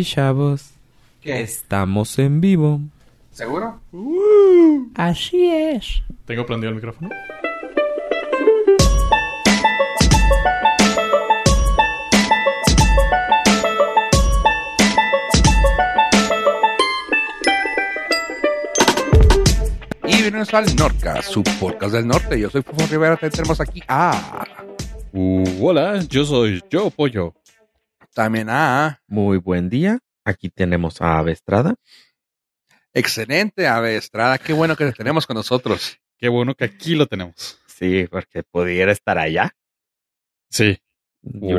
Y chavos, ¿Qué? estamos en vivo. ¿Seguro? Así es. ¿Tengo prendido el micrófono? Y bienvenidos al Norca, su podcast del norte. Yo soy Fufo Rivera. También tenemos aquí a... Uh, hola, yo soy Yo Pollo. También a... Muy buen día. Aquí tenemos a Ave Estrada. Excelente, Ave Estrada. Qué bueno que te tenemos con nosotros. Qué bueno que aquí lo tenemos. Sí, porque pudiera estar allá. Sí.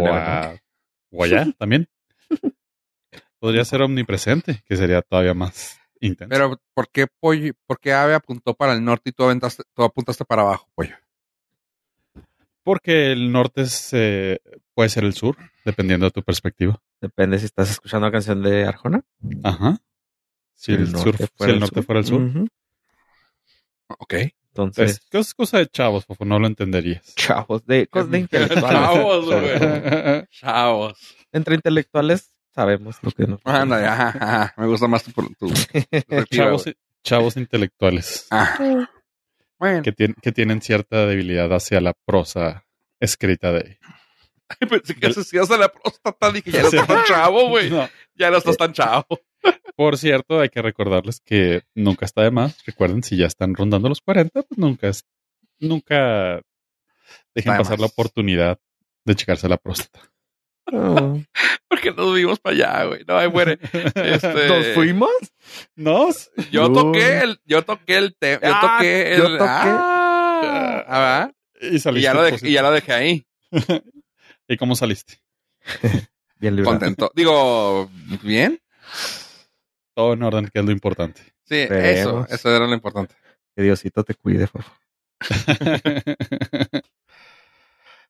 A- o allá también. Podría ser omnipresente, que sería todavía más intenso. Pero, ¿por qué, Pollo, por qué Ave apuntó para el norte y tú, aventaste, tú apuntaste para abajo, Pollo? Porque el norte es, eh, puede ser el sur, dependiendo de tu perspectiva. Depende si estás escuchando la canción de Arjona. Ajá. Si el, sur, si el norte fuera el sur. Ujú. Ok. Entonces, Es, es cosa de chavos, Fofo, no lo entenderías. chavos, de, cosas de intelectuales. Chavos, güey. Chavos. Entre intelectuales sabemos lo que nos. Anda, ya. ajá, ajá. Me gusta más tu... chavos, chavos intelectuales Ah. Bueno, que, tien- que tienen cierta debilidad hacia la prosa escrita de pensé que se hacías de la próstata. Dije, ya no estás tan chavo, güey. No. Ya no estás tan chavo. Por cierto, hay que recordarles que nunca está de más. Recuerden, si ya están rondando los 40, pues nunca es, nunca Está dejen de pasar la oportunidad de checarse la próstata. Oh. Porque nos vimos para allá, güey. No, ahí muere. Este, ¿Nos fuimos? ¿No? Yo No. toqué el, yo toqué el tema. Yo Ah, toqué el. yo toqué. Ah, ah, Y y, saliste. ya lo dejé, y ya lo dejé ahí. ¿Y cómo saliste? Bien librado. Contento. Digo, bien. Todo en orden, que es lo importante. Sí, eso. Eso era lo importante. Que Diosito te cuide, Fofo.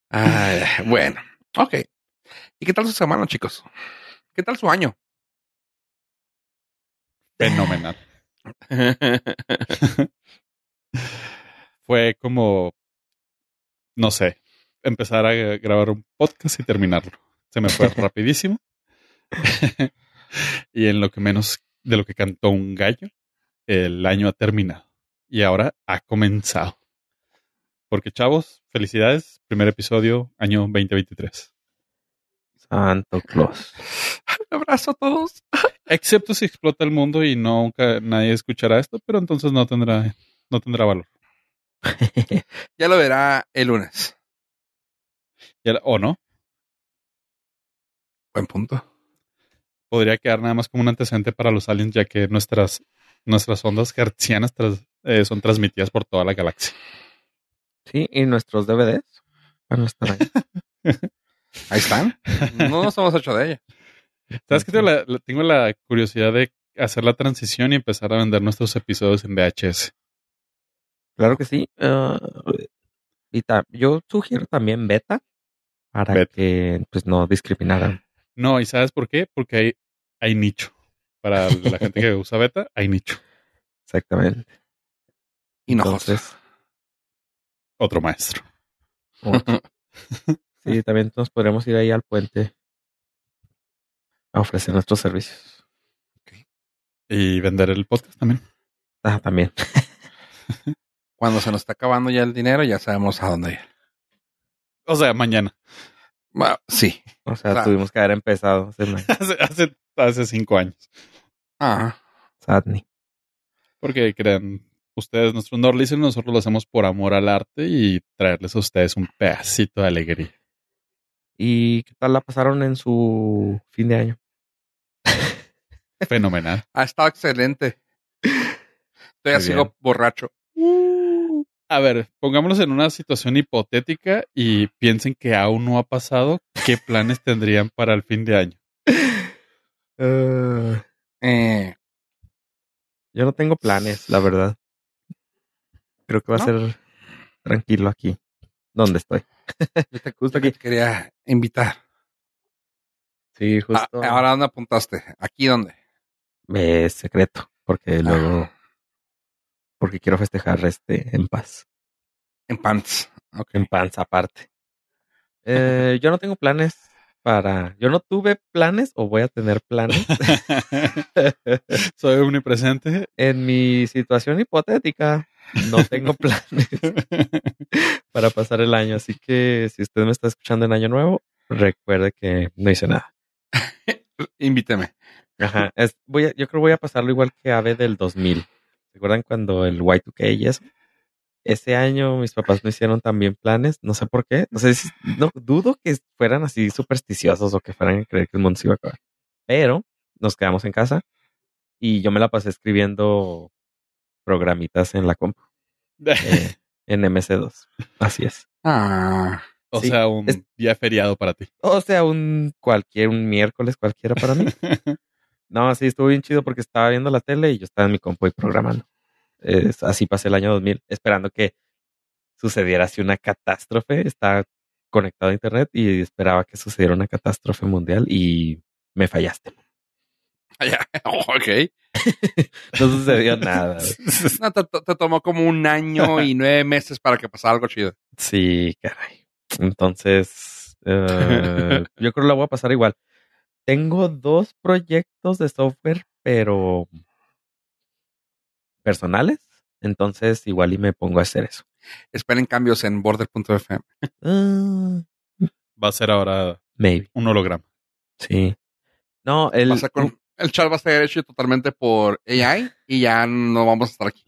Ay, bueno. Ok. ¿Y qué tal su semana, chicos? ¿Qué tal su año? Fenomenal. Fue como, no sé, empezar a grabar un podcast y terminarlo. Se me fue rapidísimo. y en lo que menos de lo que cantó un gallo, el año ha terminado. Y ahora ha comenzado. Porque chavos, felicidades. Primer episodio, año 2023. Santo Claus. Un abrazo a todos. Excepto si explota el mundo y nunca nadie escuchará esto, pero entonces no tendrá, no tendrá valor. Ya lo verá el lunes. Ya ¿O no? Buen punto. podría quedar nada más como un antecedente para los aliens, ya que nuestras, nuestras ondas hertzianas tras- eh, son transmitidas por toda la galaxia. Sí, y nuestros DVDs van a estar ahí. Ahí están. No nos hemos hecho de ella. ¿Sabes qué? Tengo la, la- tengo la curiosidad de hacer la transición y empezar a vender nuestros episodios en VHS. Claro que sí. Ah, y ta- yo sugiero también beta para Beta. que pues no discriminaran. No, ¿y sabes por qué? Porque hay, hay nicho. Para la gente que usa beta, hay nicho. Exactamente. Hinojosa. Entonces, Otro maestro. otro. sí, también nos podríamos ir ahí al puente a ofrecer nuestros servicios. Y vender el podcast también. Ah, también. Cuando se nos está acabando ya el dinero, ya sabemos a dónde ir. O sea, mañana. Bueno, sí. O sea, tuvimos que haber empezado. hace Hace, cinco años. Ah, Sadney. Porque crean ustedes, nuestros no dicen, nosotros lo hacemos por amor al arte y traerles a ustedes un pedacito de alegría. ¿Y qué tal la pasaron en su fin de año? Fenomenal. ha estado excelente. Muy sigo borracho. A ver, pongámonos en una situación hipotética y piensen que aún no ha pasado. ¿Qué planes tendrían para el fin de año? Ah, Eh, yo no tengo planes, la verdad. Creo que va ¿No? a ser tranquilo aquí, donde estoy. Yo te, Justo yo aquí. te quería invitar. Sí, Ah, justo. ahora, ¿dónde apuntaste? ¿Aquí dónde? Es secreto, porque luego, Ah. porque quiero festejar este en paz, En pants. Ok. en paz aparte. Eh, yo no tengo planes. para... Yo no tuve planes o voy a tener planes Soy omnipresente. en mi situación hipotética. No tengo planes para pasar el año, así que si usted me está escuchando en año nuevo, recuerde que no hice nada. Invíteme. Ajá, es, voy a- yo creo que voy a pasarlo igual que Ave del 2000. ¿Se acuerdan cuando el Y2K y eso? Ese año mis papás no hicieron también planes, no sé por qué. No sé si, no, dudo que fueran así supersticiosos o que fueran a creer que el mundo se iba a acabar. Pero nos quedamos en casa y yo me la pasé escribiendo programitas en la compu, eh, en MC2. Así es. Ah, o sí, sea, un es- día feriado para ti. O sea, un cualquier, un miércoles cualquiera para mí. No, sí, estuvo bien chido porque estaba viendo la tele y yo estaba en mi compu y programando. Es- así pasé el año 2000, esperando que sucediera así una catástrofe. Estaba conectado a internet y esperaba que sucediera una catástrofe mundial y me fallaste. ok. No sucedió nada. No, te, te tomó como un año y nueve meses para que pasara algo chido. Sí, caray. Entonces, eh, yo creo que la voy a pasar igual. Tengo dos proyectos de software, pero personales. Entonces, igual y me pongo a hacer eso. Esperen cambios en border.fm. Ah, Va a ser ahora maybe. un holograma. Sí. No, el, Va a ser con- el chat va a estar hecho totalmente por AI y ya no vamos a estar aquí.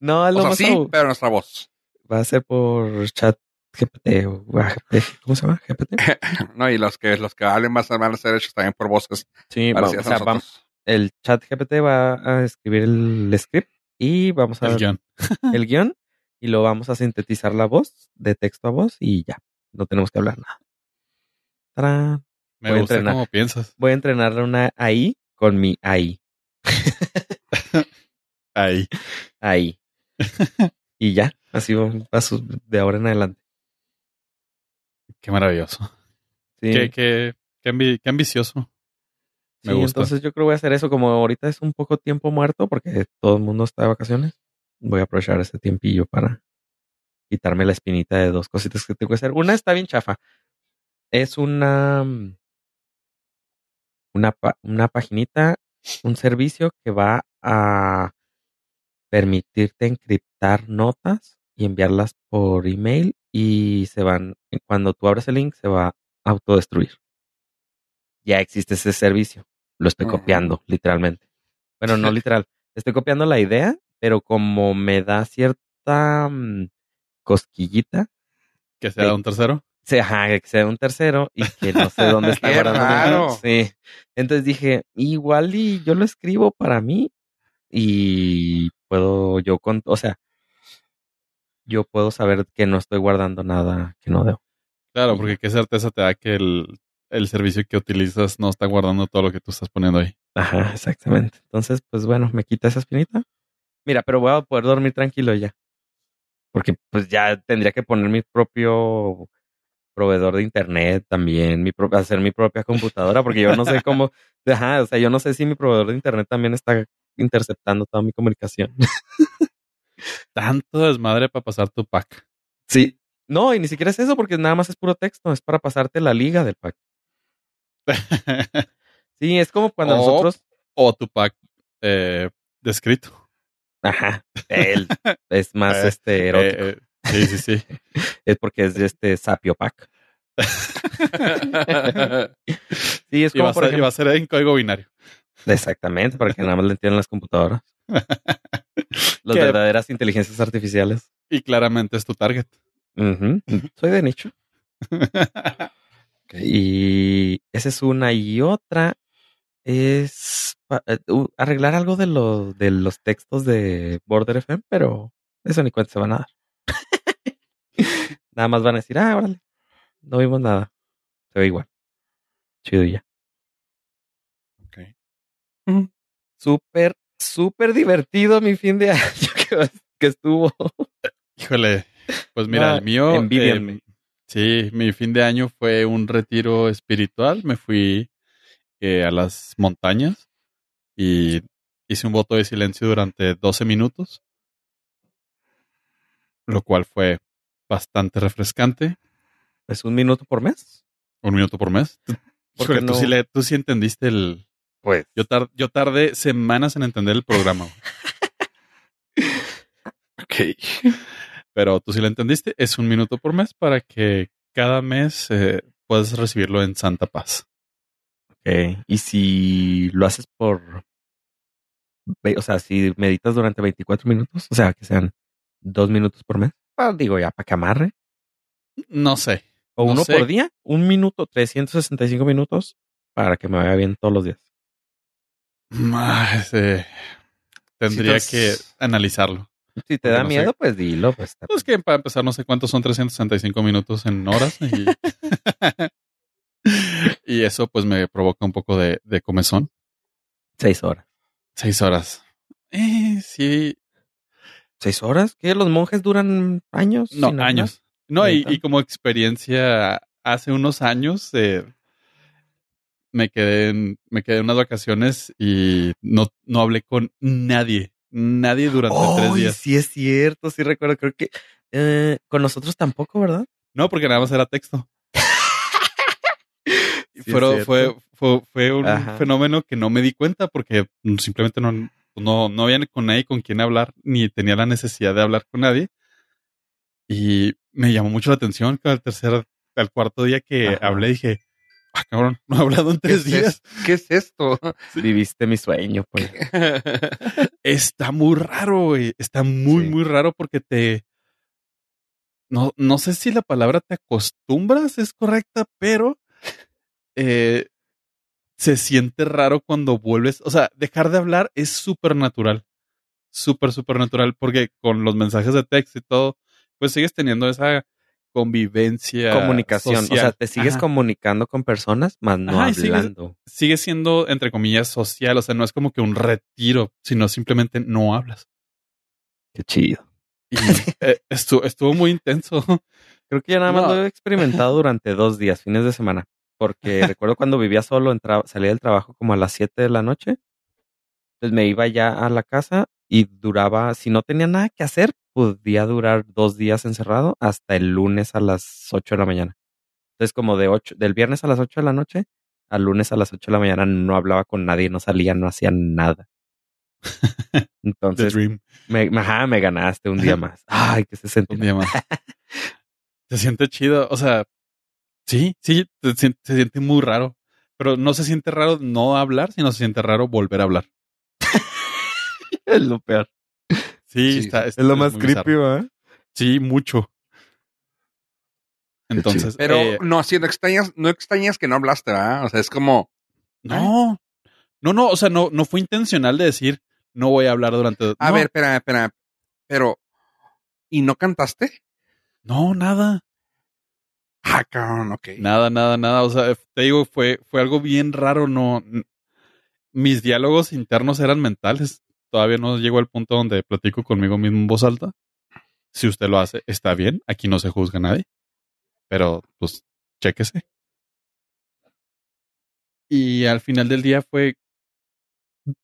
no, es O lo sea, más sí, pero nuestra voz. va a ser por chat GPT o GPT, ¿cómo se llama? GPT. No, y los que los que hablen más van a ser hechos también por voces. Sí, o a sea, va- nosotros. el chat GPT va a escribir el script y vamos a El guion. el guion y lo vamos a sintetizar la voz de texto a voz y ya, no tenemos que hablar nada. ¡Tarán! Me Voy a gusta entrenar. cómo piensas. Voy a entrenar una AI con mi AI. Ahí. Ahí. y ya, así su- de ahora en adelante. Qué maravilloso. Sí, Qué, qué, qué, ambi- qué ambicioso. Me Sí, gusta. entonces yo creo que voy a hacer eso como ahorita es un poco tiempo muerto porque todo el mundo está de vacaciones. Voy a aprovechar este tiempillo para quitarme la espinita de dos cositas que tengo que hacer. Una está bien chafa. Es una mm, una, una paginita, un servicio que va a permitirte encriptar notas y enviarlas por email y se van, cuando tú abres el link se va a autodestruir. Ya existe ese servicio. Lo estoy copiando, literalmente. Bueno, no literal. Estoy copiando la idea, pero como me da cierta mm, cosquillita, Que sea Sí. un tercero. Se, ajá, que sea un tercero y que no sé dónde está guardando. Sí. Entonces dije, igual y yo lo escribo para mí y puedo yo con, o sea, yo puedo saber que no estoy guardando nada que no debo. Claro, porque qué certeza te da que el, el servicio que utilizas no está guardando todo lo que tú estás poniendo ahí. Ajá, exactamente. Entonces, pues bueno, me quita esa espinita. Mira, pero voy a poder dormir tranquilo ya. Porque pues ya tendría que poner mi propio proveedor de internet también, mi hacer mi propia computadora, porque yo no sé cómo, ajá, o sea, yo no sé si mi proveedor de internet también está interceptando toda mi comunicación. Tanto desmadre para pasar tu pack. Sí. No, y ni siquiera es eso, porque nada más es puro texto, es para pasarte la liga del pack. Sí, es como cuando nosotros, o tu pack eh, descrito. ajá, él es más Eh, este erótico. Eh, eh, sí, sí, sí. es porque es de este sapio pack. Sí, es Y como a y va a ser en código binario. exactamente, para que nada más le entiendan las computadoras. Las ¿Qué? verdaderas inteligencias artificiales. Y claramente es tu target. Ujú, Soy de nicho. Y esa es una. Y otra es eh, uh, arreglar algo de, lo, de los textos de Border FM, pero eso ni cuenta se van a dar. Nada más van a decir, ah, órale, no vimos nada. Se ve igual. Chido y ya. Ok. Súper, súper divertido mi fin de año que, que estuvo. Híjole, pues mira, Ah, el mío. eh, sí, mi fin de año fue un retiro espiritual. Me fui eh, a las montañas y hice un voto de silencio durante 12 minutos, lo cual fue bastante refrescante. ¿Es un minuto por mes? Un minuto por mes. ¿Por qué tú, sí le- tú sí entendiste el. Pues. Yo, tar- yo tardé semanas en entender el programa. Ok. pero tú sí lo entendiste. Es un minuto por mes para que cada mes eh, puedas recibirlo en Santa Paz. Ok. Y si lo haces por. O sea, si meditas durante 24 minutos, o sea, que sean dos minutos por mes, digo ya, para que amarre. No sé. O No uno sé. por día, un minuto, 365 minutos para que me vaya bien todos los días. Más, eh, tendría que analizarlo. Si te da no sé. miedo, pues dilo. Pues, está- Pues que para empezar, no sé cuántos son 365 minutos en horas. Y, y eso pues me provoca un poco de, de comezón. Seis horas. Seis horas. Eh, sí. ¿Seis horas? ¿Qué? ¿Los monjes duran años? No, años. No, y, y como experiencia, hace unos años eh, me quedé en, me quedé en unas vacaciones y no, no hablé con nadie. Nadie durante tres ¡Ay, días. sí es cierto, sí recuerdo. Creo que eh, con nosotros tampoco, ¿verdad? No, porque nada más era texto. Sí, es fue, fue, fue un Ajá. fenómeno que no me di cuenta porque simplemente no, no, no había con nadie con quien hablar, ni tenía la necesidad de hablar con nadie. Y me llamó mucho la atención que al tercer, al cuarto día que Ajá. hablé dije, ah, cabrón, no he hablado en ¿Qué tres es, días. es- ¿Qué es esto? Viviste mi sueño, pues. Está muy raro, güey. Está muy, Sí. muy raro porque te... No, no sé si la palabra te acostumbras es correcta, pero eh, se siente raro cuando vuelves. O sea, dejar de hablar es súper natural. Súper, súper natural porque con los mensajes de texto y todo, pues sigues teniendo esa convivencia. Comunicación. O sea, te sigues Ajá. comunicando con personas, más no Ajá, hablando. Sigue siendo, entre comillas, social. O sea, no es como que un retiro, sino simplemente no hablas. Qué chido. Y eh, estuvo, estuvo muy intenso. Creo que ya nada más No. lo he experimentado durante dos días, fines de semana. Porque recuerdo cuando vivía solo, entraba, salía del trabajo como a las 7 de la noche. Entonces me iba ya a la casa y duraba, si no tenía nada que hacer, podía durar dos días encerrado hasta el lunes a las 8 de la mañana. Entonces como de ocho, del viernes a las 8 de la noche al lunes a las 8 de la mañana no hablaba con nadie, no salía, no hacía nada. Entonces me, ajá, me ganaste un día más. Ay, que se Un sentía. día más. se siente chido. O sea, sí, sí, se, sien- se siente muy raro. Pero no se siente raro no hablar, sino se siente raro volver a hablar. Es lo peor. Sí, Sí, está, Es lo más creepy, ¿verdad? Sí, mucho. Entonces, Pero eh, no, sí, no extrañas, no extrañas que no hablaste, ¿verdad? O sea, es como, no, no, no, o sea, no, no fue intencional de decir no voy a hablar durante. a no, ver, espera, espera, pero, ¿y no cantaste? no, nada. Ah, cabrón, ok. Nada, nada, nada. O sea, te digo, fue, fue algo bien raro. No, mis diálogos internos eran mentales. Todavía no llego al punto donde platico conmigo mismo en voz alta. Si usted lo hace, está bien. Aquí no se juzga a nadie. Pero, pues, chéquese. Y al final del día fue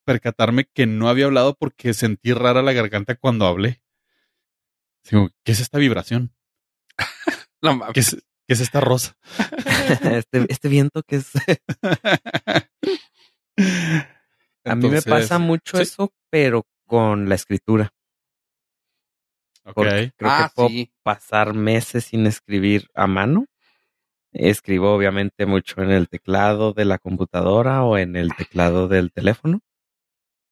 percatarme que no había hablado porque sentí rara la garganta cuando hablé. Digo, ¿qué es esta vibración? No mames. ¿Qué es, qué es esta rosa? este, este viento que es... A mí me pasa mucho sí. eso, pero con la escritura. ok. Porque creo Ah, que puedo sí. pasar meses sin escribir a mano. Escribo obviamente mucho en el teclado de la computadora o en el teclado del teléfono.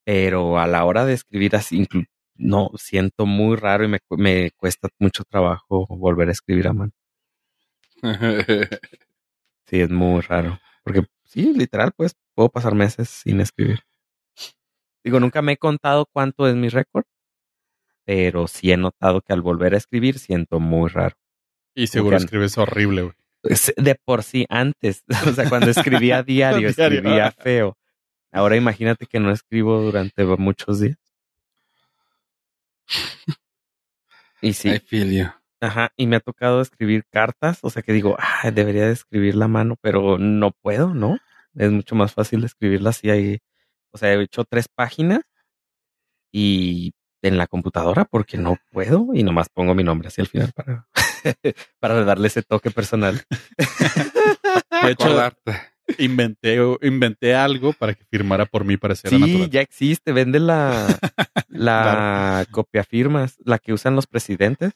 Pero a la hora de escribir así, no, siento muy raro y me, me cuesta mucho trabajo volver a escribir a mano. Sí, es muy raro. Porque sí, literal, pues puedo pasar meses sin escribir. Digo, nunca me he contado cuánto es mi récord, pero sí he notado que al volver a escribir siento muy raro. Y seguro escribes horrible, güey. Es De por sí, antes, o sea, cuando escribía diario, Diario. escribía feo. Ahora imagínate que no escribo durante muchos días. Y sí, I feel you. Ajá, y me ha tocado escribir cartas, o sea que digo, ah, debería de escribir la mano, pero no puedo, ¿no? Es mucho más fácil escribirla así ahí. O sea, he hecho tres páginas y en la computadora porque no puedo y nomás pongo mi nombre así al final para, para darle ese toque personal. De hecho, inventé, inventé algo para que firmara por mí para ser Sí, natural. ya existe. Vende la, la copia firmas, la que usan los presidentes.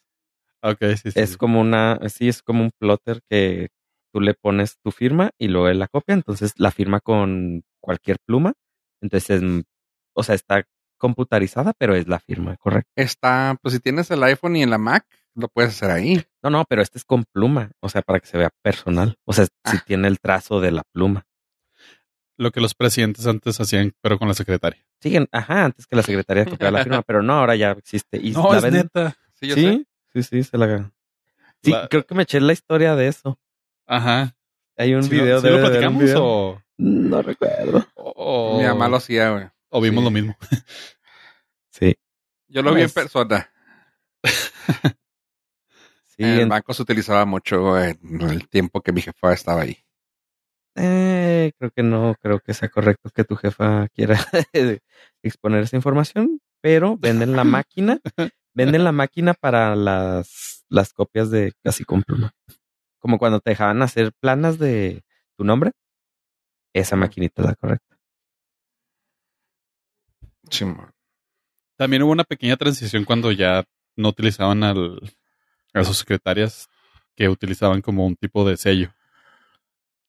Ok, sí, sí. Es sí. como una, sí, es como un plotter que tú le pones tu firma y luego él la copia. Entonces la firma con cualquier pluma. Entonces, es- o sea, está computarizada, pero es la firma, correcto. Está, pues si tienes el iPhone y en la Mac, lo puedes hacer ahí. No, no, pero este es con pluma, o sea, para que se vea personal. O sea, si Ah. tiene el trazo de la pluma. Lo que los presidentes antes hacían, pero con la secretaria. Siguen, ajá, antes que la secretaría copiara la firma, pero no, ahora ya existe. Y No, la es venden- neta. Sí, yo sé. Sí, sí, sí, se la. Sí, La- creo que me eché la historia de eso. Ajá. Hay un ¿Sí video lo, sí de. lo de un platicamos video. o, No recuerdo. o- Mi mamá lo hacía, güey. o vimos Sí. lo mismo? Sí. Yo lo vi en Pues, persona. Sí, en el en- banco se utilizaba mucho en el tiempo que mi jefa estaba ahí. eh, creo que no, creo que sea correcto que tu jefa quiera exponer esa información, pero venden la máquina, venden la máquina para las, las copias de casi con pluma. Como cuando te dejaban hacer planas de tu nombre, esa maquinita es la correcta. También hubo una pequeña transición cuando ya no utilizaban al, a sus secretarias que utilizaban como un tipo de sello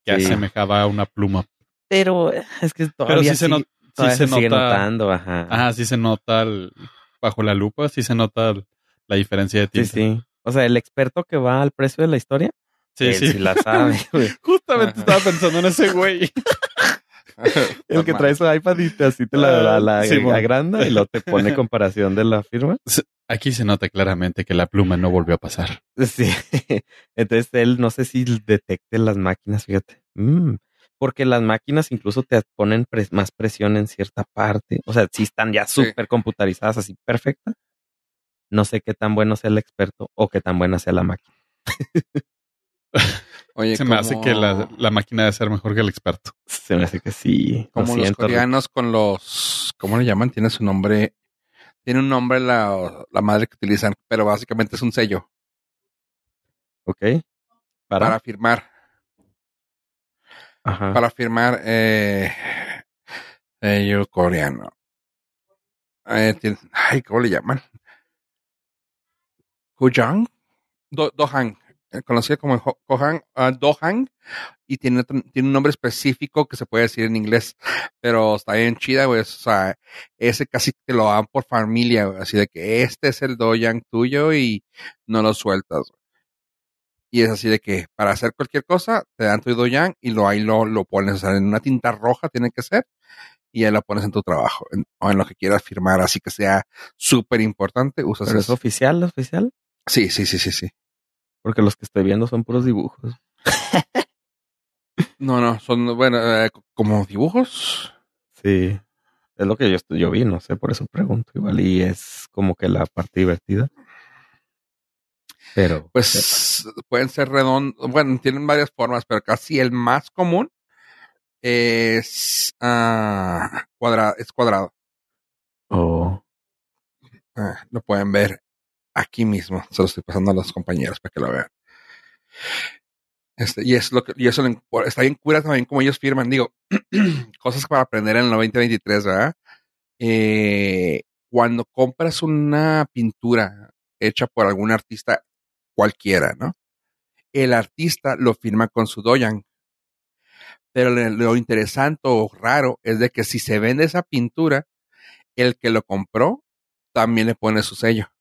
que Sí. asemejaba a una pluma. Pero eh, es que Pero todavía sí se, sí- todavía se se sigue nota. notando, ajá. Ajá, sí se nota el- bajo la lupa, sí se nota la diferencia de Sí, tinta. sí. O sea, el experto que va al precio de la historia, sí. él sí. sí la sabe, güey. Justamente Ajá. estaba pensando en ese güey. El que trae su iPad y te, así te la, la, la Ah, Sí, agranda y lo te pone comparación de la firma. Aquí se nota claramente que la pluma no volvió a pasar. Sí. Entonces él no sé si detecte las máquinas, fíjate. Mm, Porque las máquinas incluso te ponen pres- más presión en cierta parte. O sea, si están ya Sí. súper computarizadas, así perfectas. No sé qué tan bueno sea el experto o qué tan buena sea la máquina. Oye, se me hace que la, la máquina debe ser mejor que el experto. Se me hace que sí. Lo Como los siento, Rick. coreanos con los, ¿cómo le llaman? Tiene su nombre, tiene un nombre la, la madre que utilizan, pero básicamente es un sello Ok. Para. para firmar, Para firmar eh, sello coreano. Eh, ay, ¿cómo le llaman? Kujang, Do, Dohang, eh, conocido como Ho- Kohan, ah, Dohang, y tiene, tiene un nombre específico que se puede decir en inglés, pero está bien chida, güey. O sea, ese casi te lo dan por familia. Así de que este es el Dohang tuyo y no lo sueltas, güey. Y es así de que para hacer cualquier cosa, te dan tu Dohang y lo ahí lo, lo pones, o sea, en una tinta roja tiene que ser, y ahí lo pones en tu trabajo, en- o en lo que quieras firmar, así que sea súper importante, usas Pero es eso. oficial, oficial. Sí, sí, sí, sí, sí. Porque los que estoy viendo son puros dibujos. No, no, son, bueno, eh, como dibujos. Sí. Es lo que yo, estoy- yo vi, no sé, por eso pregunto. Igual y es como que la parte divertida. Pero. Pues pueden ser redondos, bueno, tienen varias formas, pero casi el más común es ah, cuadrado, es cuadrado. Oh, Ah, lo pueden ver aquí mismo. Se lo estoy pasando a los compañeros para que lo vean. Este, y es lo que, y eso le- está bien cura también como ellos firman. Digo, cosas para aprender en el 2023, ¿verdad? Eh, cuando compras una pintura hecha por algún artista cualquiera, ¿no? El artista lo firma con su doyan. Pero lo, interesante o raro es de que si se vende esa pintura, el que lo compró también le pone su sello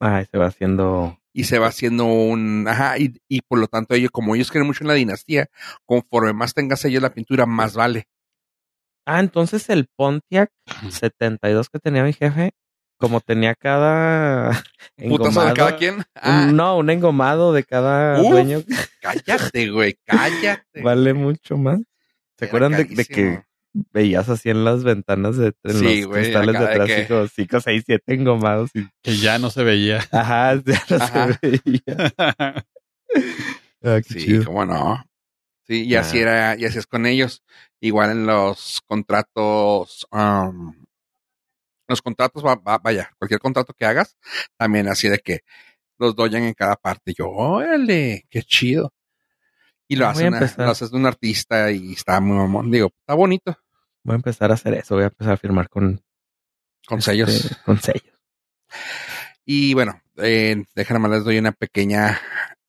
ay, se va haciendo. y se va haciendo un, ajá, y, y por lo tanto ellos, como ellos creen mucho en la dinastía, conforme más tenga sello la pintura, más vale. Ah, entonces el Pontiac 72 que tenía mi jefe, como tenía cada. Putazo de engomado- cada quien. un- Ah, no, un engomado de cada Uf. dueño cállate, güey, cállate. vale mucho más. ¿Se Era acuerdan de, de que veías así en las ventanas de en Sí, los güey, cristales de dijo 5, 6, 7 engomados y Que ya no se veía. ajá, ya no Ajá. se veía. Ah, qué Sí, chido. cómo no. Sí, y Ah. así era, y así es con ellos. Igual en los contratos, um, los contratos, va- va- vaya, cualquier contrato que hagas, también así de que los doyan en cada parte. Yo, órale, qué chido. Y lo Voy hace, a una- empezar. lo hace de un artista y está muy mamón. Digo, está bonito Voy a empezar a hacer eso. Voy a empezar a firmar con, con este, sellos. Con sellos. Y bueno, eh, déjenme les doy una pequeña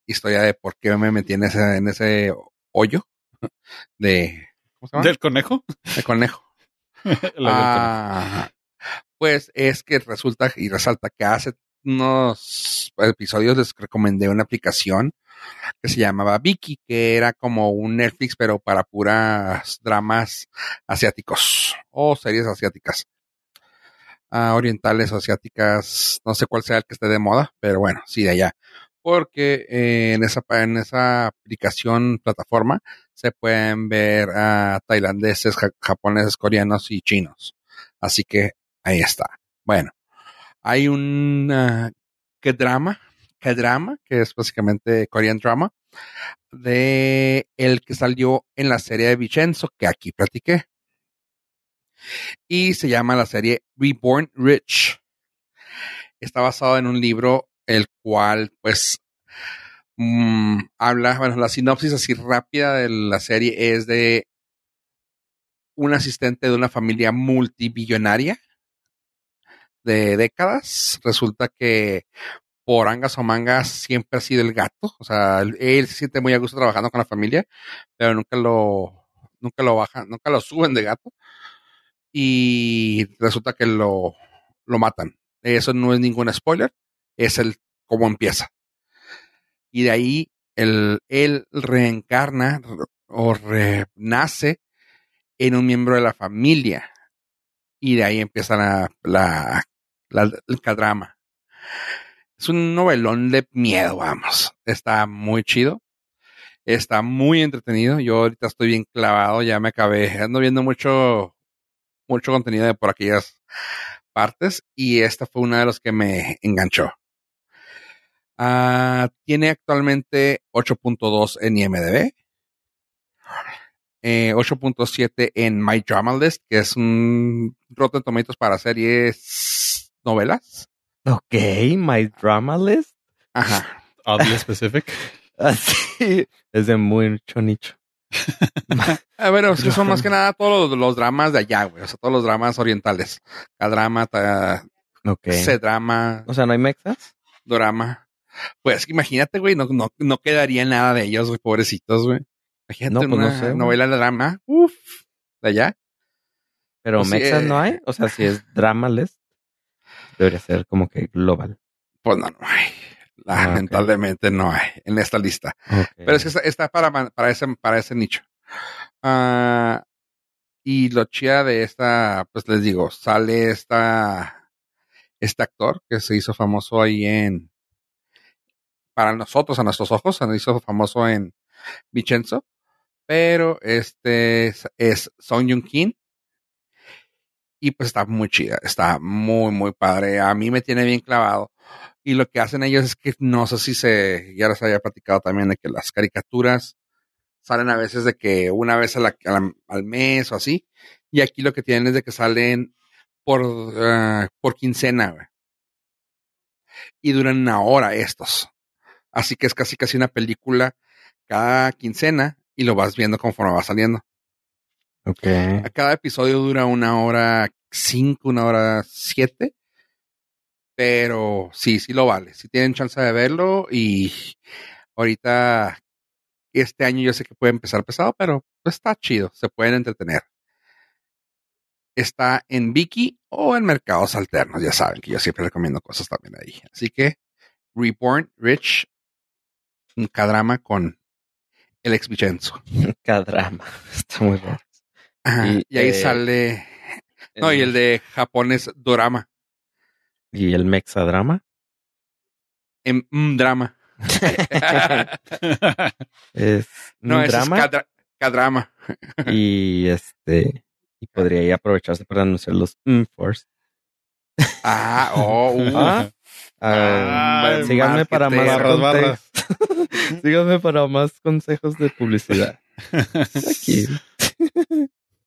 historia de por qué me metí en ese, en ese hoyo de, ¿cómo se llama? ¿Del conejo? Del conejo. Ah, pues es que resulta y resalta que hace unos episodios les recomendé una aplicación que se llamaba Viki, que era como un Netflix, pero para puras dramas asiáticos o series asiáticas. Ah, orientales asiáticas, no sé cuál sea el que esté de moda, pero bueno, sí de allá. Porque eh, en esa en esa aplicación plataforma se pueden ver a tailandeses, ja- japoneses, coreanos y chinos. Así que ahí está. Bueno, hay un que drama, que drama, que es básicamente Korean drama, de el que salió en la serie de Vincenzo, que aquí platiqué. Y se llama la serie Reborn Rich. Está basado en un libro el cual, pues, mm, habla, bueno, la sinopsis así rápida de la serie es de un asistente de una familia multibillonaria de décadas. Resulta que por angas o mangas siempre ha sido el gato. O sea, él, se siente muy a gusto trabajando con la familia, pero nunca lo, nunca lo bajan, nunca lo suben de gato. Y resulta que lo, lo matan. Eso no es ningún spoiler, es el cómo empieza. Y de ahí él reencarna o renace en un miembro de la familia. Y de ahí empieza la, la, el drama. Es un novelón de miedo, vamos. Está muy chido. Está muy entretenido. Yo ahorita estoy bien clavado, ya me acabé. Ando viendo mucho, mucho contenido de por aquellas partes y esta fue una de los que me enganchó. Ah, tiene actualmente 8.2 en IMDb, eh, 8.7 en My Drama List, que es un Rotten Tomatoes para series novelas. Ok, my drama list. Ajá. Oddly specific. Así es de mucho nicho. A ver, es que son más que nada todos los, los dramas de allá, güey. O sea, todos los dramas orientales. K-drama, ta- Ok. C-drama, O sea, no hay mexas. drama. Pues imagínate, güey, no, no, no quedaría nada de ellos, güey, pobrecitos, güey. Imagínate No, pues no una sé, güey. novela de drama. Uf, de allá. Pero Pues sí, mexas eh. no hay. O sea, si es drama list, debería ser como que global. Pues no, no hay. Ah. Lamentablemente no hay en esta lista. Pero es que está, está para, para, ese, para ese nicho. Ah, y lo chida de esta, pues les digo, sale esta, este actor que se hizo famoso ahí en, para nosotros, a nuestros ojos, se hizo famoso en Vincenzo, pero este es, es Song Joong Kim. Y pues está muy chida, está muy, muy padre. A mí me tiene bien clavado. Y lo que hacen ellos es que no sé si se, ya les había platicado también de que las caricaturas salen a veces de que una vez al mes o así. Y aquí lo que tienen es de que salen por, ah, por quincena. Y duran una hora estos. Así que es casi casi una película cada quincena y lo vas viendo conforme va saliendo. Ok. A cada episodio dura una hora cinco, una hora siete. Pero sí, sí lo vale. Si tienen chance de verlo y ahorita este año yo sé que puede empezar pesado, pero está chido. Se pueden entretener. Está en Viki o en mercados alternos. Ya saben que yo siempre recomiendo cosas también ahí. Así que Reborn Rich, un cadrama con el ex Vincenzo. Cada drama. Está muy raro. Ajá, Y, y ahí eh, sale. No, y el de Japón es Dorama. ¿Y el mexadrama? En mm, drama. Es No, drama. es Kadra- Kadrama. y este. Y podría ahí aprovecharse para anunciar los mm force. Ah, oh, uh, Ah, Ah, ah, síganme para más. Barras, síganme para más consejos de publicidad. Aquí.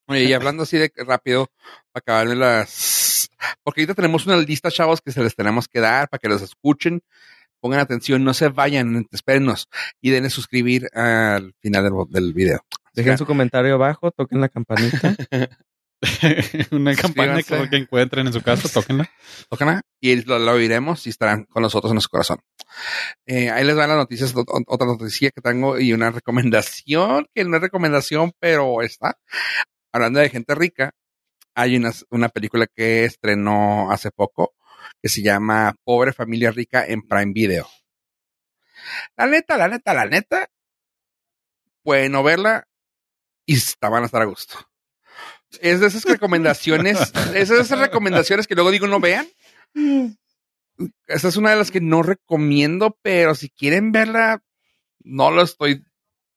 Oye, y hablando así de rápido, para acabarme las. Porque ahorita tenemos una lista, chavos, que se les tenemos que dar para que los escuchen. pongan atención, no se vayan, espérennos y denle suscribir al final del, del video. Dejen su comentario abajo, toquen la campanita. Una Suscríbanse. que encuentren en su casa, tóquenla. Tóquenla y lo, lo oiremos y estarán con nosotros en nuestro corazón. Eh, ahí les van las noticias, ot- ot- otra noticia que tengo y una recomendación, que no es recomendación, pero está. Hablando de gente rica, hay una, una película que estrenó hace poco que se llama Pobre Familia Rica en Prime Video. La neta, la neta, la neta, pueden no verla y van a estar a gusto. Es de esas recomendaciones, es de esas recomendaciones que luego digo no vean. Esa es una de las que no recomiendo, pero si quieren verla, no lo estoy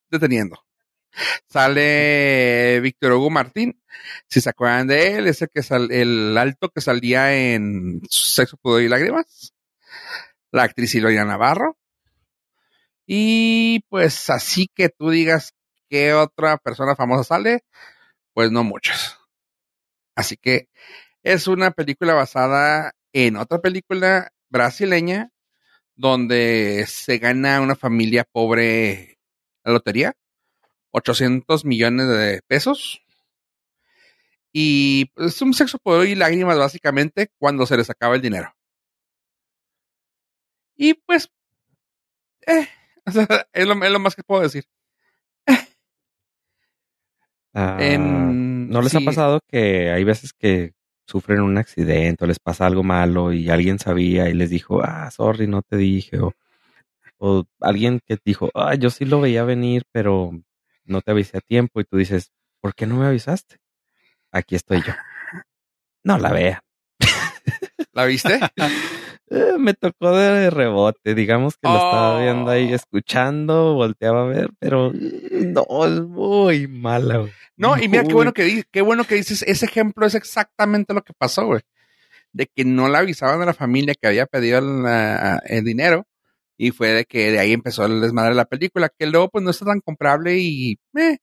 deteniendo. Sale Víctor Hugo Martín, si se acuerdan de él, ese que sal, el alto que salía en Sexo, Pudor y Lágrimas. La actriz Silvia Navarro. Y pues así que tú digas qué otra persona famosa sale, pues no muchas. Así que es una película basada en otra película brasileña donde se gana una familia pobre la lotería, 800 millones de pesos. Y pues, es un sexo, poder y lágrimas básicamente cuando se les acaba el dinero. Y pues, eh, o sea, es, lo, es lo más que puedo decir. Ah, En- ¿No les sí. ha pasado que hay veces que sufren un accidente o les pasa algo malo y alguien sabía y les dijo, ah, sorry, no te dije? O, o alguien que dijo, ah, yo sí lo veía venir, pero no te avisé a tiempo y tú dices, ¿por qué no me avisaste? Aquí estoy yo. No la vea. ¿La viste? Eh, me tocó de rebote, digamos que lo estaba viendo ahí Oh. escuchando, volteaba a ver, pero mm, no, es muy mala. güey. No, y mira qué bueno que qué bueno que dices, ese ejemplo es exactamente lo que pasó, güey. De que no le avisaban a la familia que había pedido el, el dinero y fue de que de ahí empezó el desmadre de la película, que luego pues no está tan comprable y eh,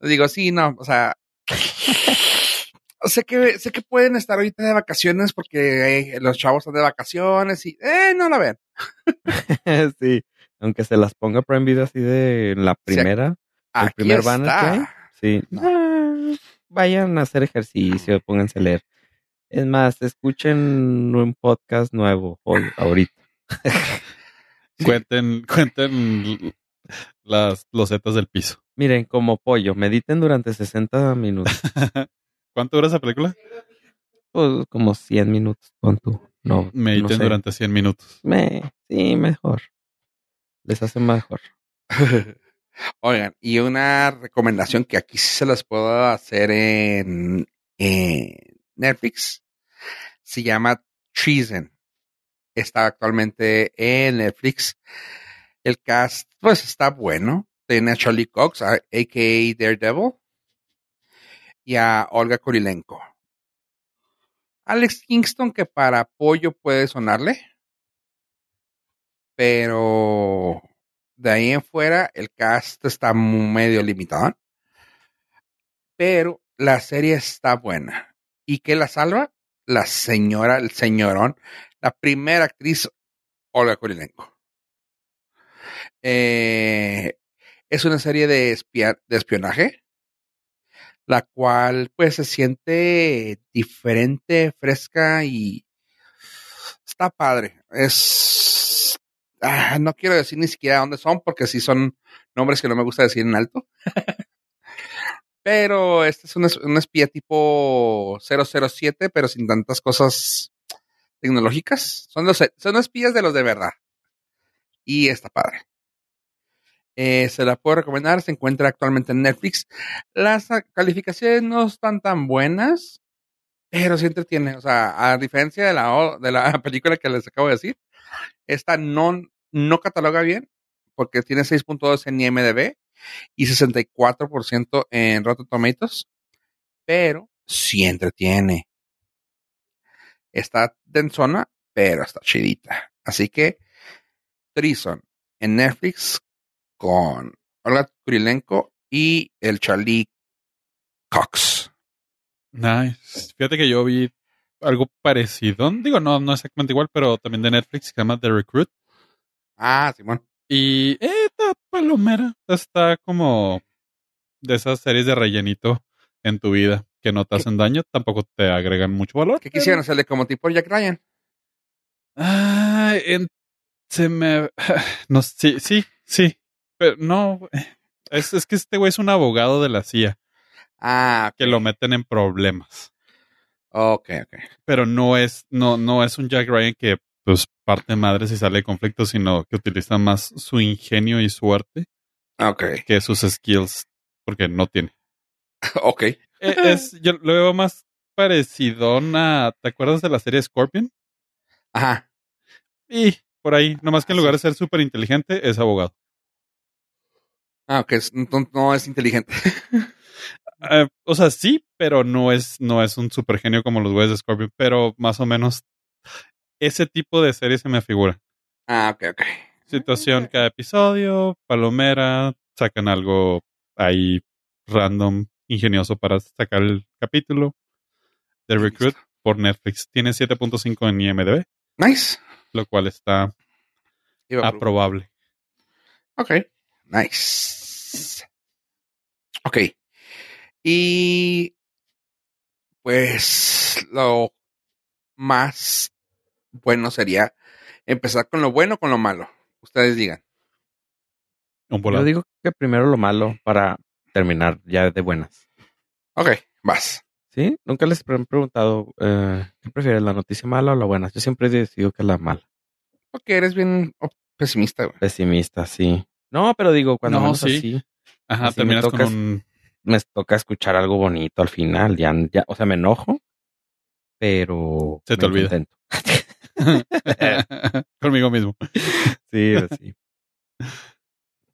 digo, sí, no, o sea, sé que sé que pueden estar ahorita de vacaciones porque eh, los chavos están de vacaciones y eh, no la ven. sí, aunque se las ponga Prime Video así de la primera, el Aquí primer banner que hay. está. Sí, ah, vayan a hacer ejercicio, pónganse a leer. Es más, escuchen un podcast nuevo hoy, ahorita. Cuenten, cuenten las losetas del piso. Miren, como pollo, mediten durante 60 minutos, ¿Cuánto dura esa película? pues como 100 minutos, pon tú. No, Mediten no sé. durante 100 minutos. Me, sí, mejor. Les hace mejor. Oigan, y una recomendación que aquí sí se las puedo hacer en, en Netflix. Se llama Treason. Está actualmente en Netflix. El cast, pues está bueno. Tiene a Charlie Cox, a- a.k.a. Daredevil. Y a Olga Kurilenko. Alex Kingston, que para apoyo puede sonarle. Pero de ahí en fuera, el cast está medio limitado. Pero la serie está buena. ¿Y qué la salva? La señora, el señorón, la primera actriz, Olga Kurilenko. Eh, es una serie de, espia- de espionaje, la cual pues se siente diferente, fresca y está padre. Es ah, no quiero decir ni siquiera dónde son, porque sí son nombres que no me gusta decir en alto. pero este es un, es- un espía tipo 007, pero sin tantas cosas tecnológicas. Son, los, son espías de los de verdad. Y está padre. Eh, se la puedo recomendar, se encuentra actualmente en Netflix. Las calificaciones no están tan buenas, pero sí entretiene. O sea, a diferencia de la, de la película que les acabo de decir, esta no, no cataloga bien porque tiene 6.2 en IMDB y 64% en Rotten Tomatoes, pero sí entretiene. Está densona, pero está chidita. Así que Trison en Netflix con Olga Kurilenko y el Charlie Cox. Nice. Fíjate que yo vi algo parecido. Digo, no, no exactamente igual, pero también de Netflix, que se llama The Recruit. Ah, Simón. Y eh, está palomera. Está como de esas series de rellenito en tu vida que no te hacen daño, tampoco te agregan mucho valor. ¿Qué quisieran hacerle como tipo Jack Ryan? Ah, en- se me. No, sí, sí, sí. Pero no. Es, es que este güey es un abogado de la CIA Ah, que lo meten en problemas. ok, ok. Pero no es, no, no es un Jack Ryan que pues parte madres y sale de conflicto, sino que utiliza más su ingenio y suerte Ok, que sus skills, porque no tiene. ok. Eh, Es, yo lo veo más parecido a. ¿Te acuerdas de la serie Scorpion? Ajá. Y por ahí, nomás que en lugar de ser súper inteligente, es abogado. Ah, ok. No, no es inteligente. Eh, o sea, sí, pero no es, no es un super genio como los güeyes de Scorpion, pero más o menos ese tipo de serie se me figura. Ah, ok, ok. Situación cada episodio, palomera, sacan algo ahí random, ingenioso para sacar el capítulo. The Recruit por Netflix tiene 7.5 en IMDb, Nice. lo cual está Iba aprobable. Ok. Nice. Ok. Y pues lo más bueno sería empezar con lo bueno o con lo malo. Ustedes digan. Un Yo digo que primero lo malo para terminar ya de buenas. Ok, vas. ¿Sí? Nunca les han preguntado eh, ¿qué prefieres, la noticia mala o la buena? Yo siempre he decidido que la mala. Porque eres bien pesimista, güey. Pesimista, sí. No, pero digo, cuando No, sí. así, Ajá, así me con un... me toca escuchar algo bonito al final. Ya, ya, o sea, me enojo, pero Se te olvida. Conmigo mismo. Sí, pues sí.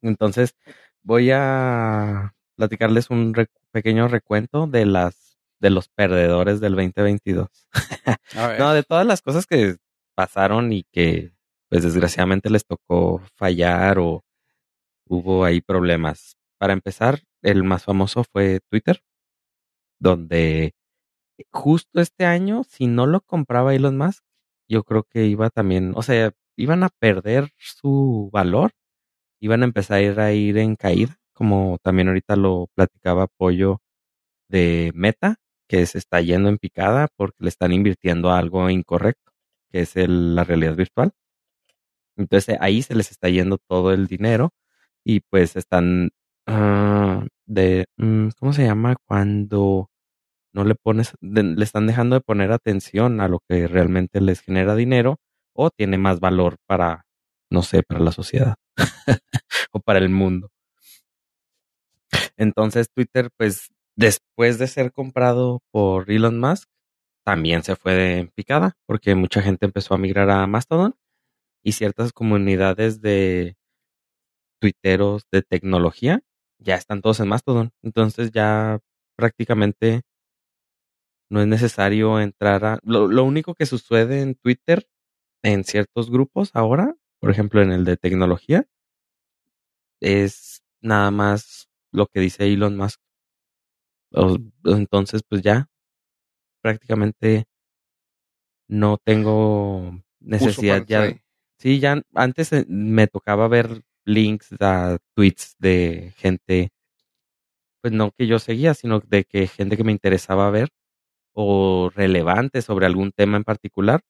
Entonces, voy a platicarles un pequeño recuento de las de los perdedores del 2022. A ver. No, de todas las cosas que pasaron y que, pues desgraciadamente les tocó fallar o hubo ahí problemas. Para empezar, el más famoso fue Twitter, donde justo este año, si no lo compraba Elon Musk, yo creo que iba también, o sea, iban a perder su valor, iban a empezar a ir en caída, como también ahorita lo platicaba Pollo de Meta, que se está yendo en picada porque le están invirtiendo a algo incorrecto, que es la realidad virtual. Entonces ahí se les está yendo todo el dinero y pues están ah, de, mm, ¿cómo se llama? Cuando no le pones, le están dejando de poner atención a lo que realmente les genera dinero o tiene más valor para, no sé, para la sociedad o para el mundo. Entonces Twitter, pues después de ser comprado por Elon Musk, también se fue de picada porque mucha gente empezó a migrar a Mastodon y ciertas comunidades de tuiteros de tecnología ya están todos en Mastodon. Entonces ya prácticamente no es necesario entrar a... Lo, lo único que sucede en Twitter, en ciertos grupos ahora, por ejemplo en el de tecnología, es nada más lo que dice Elon Musk. O- entonces, pues ya prácticamente no tengo necesidad ya. sí. Sí, ya antes eh, me tocaba ver links a tweets de gente, pues no que yo seguía, sino de que gente que me interesaba ver o relevante sobre algún tema en particular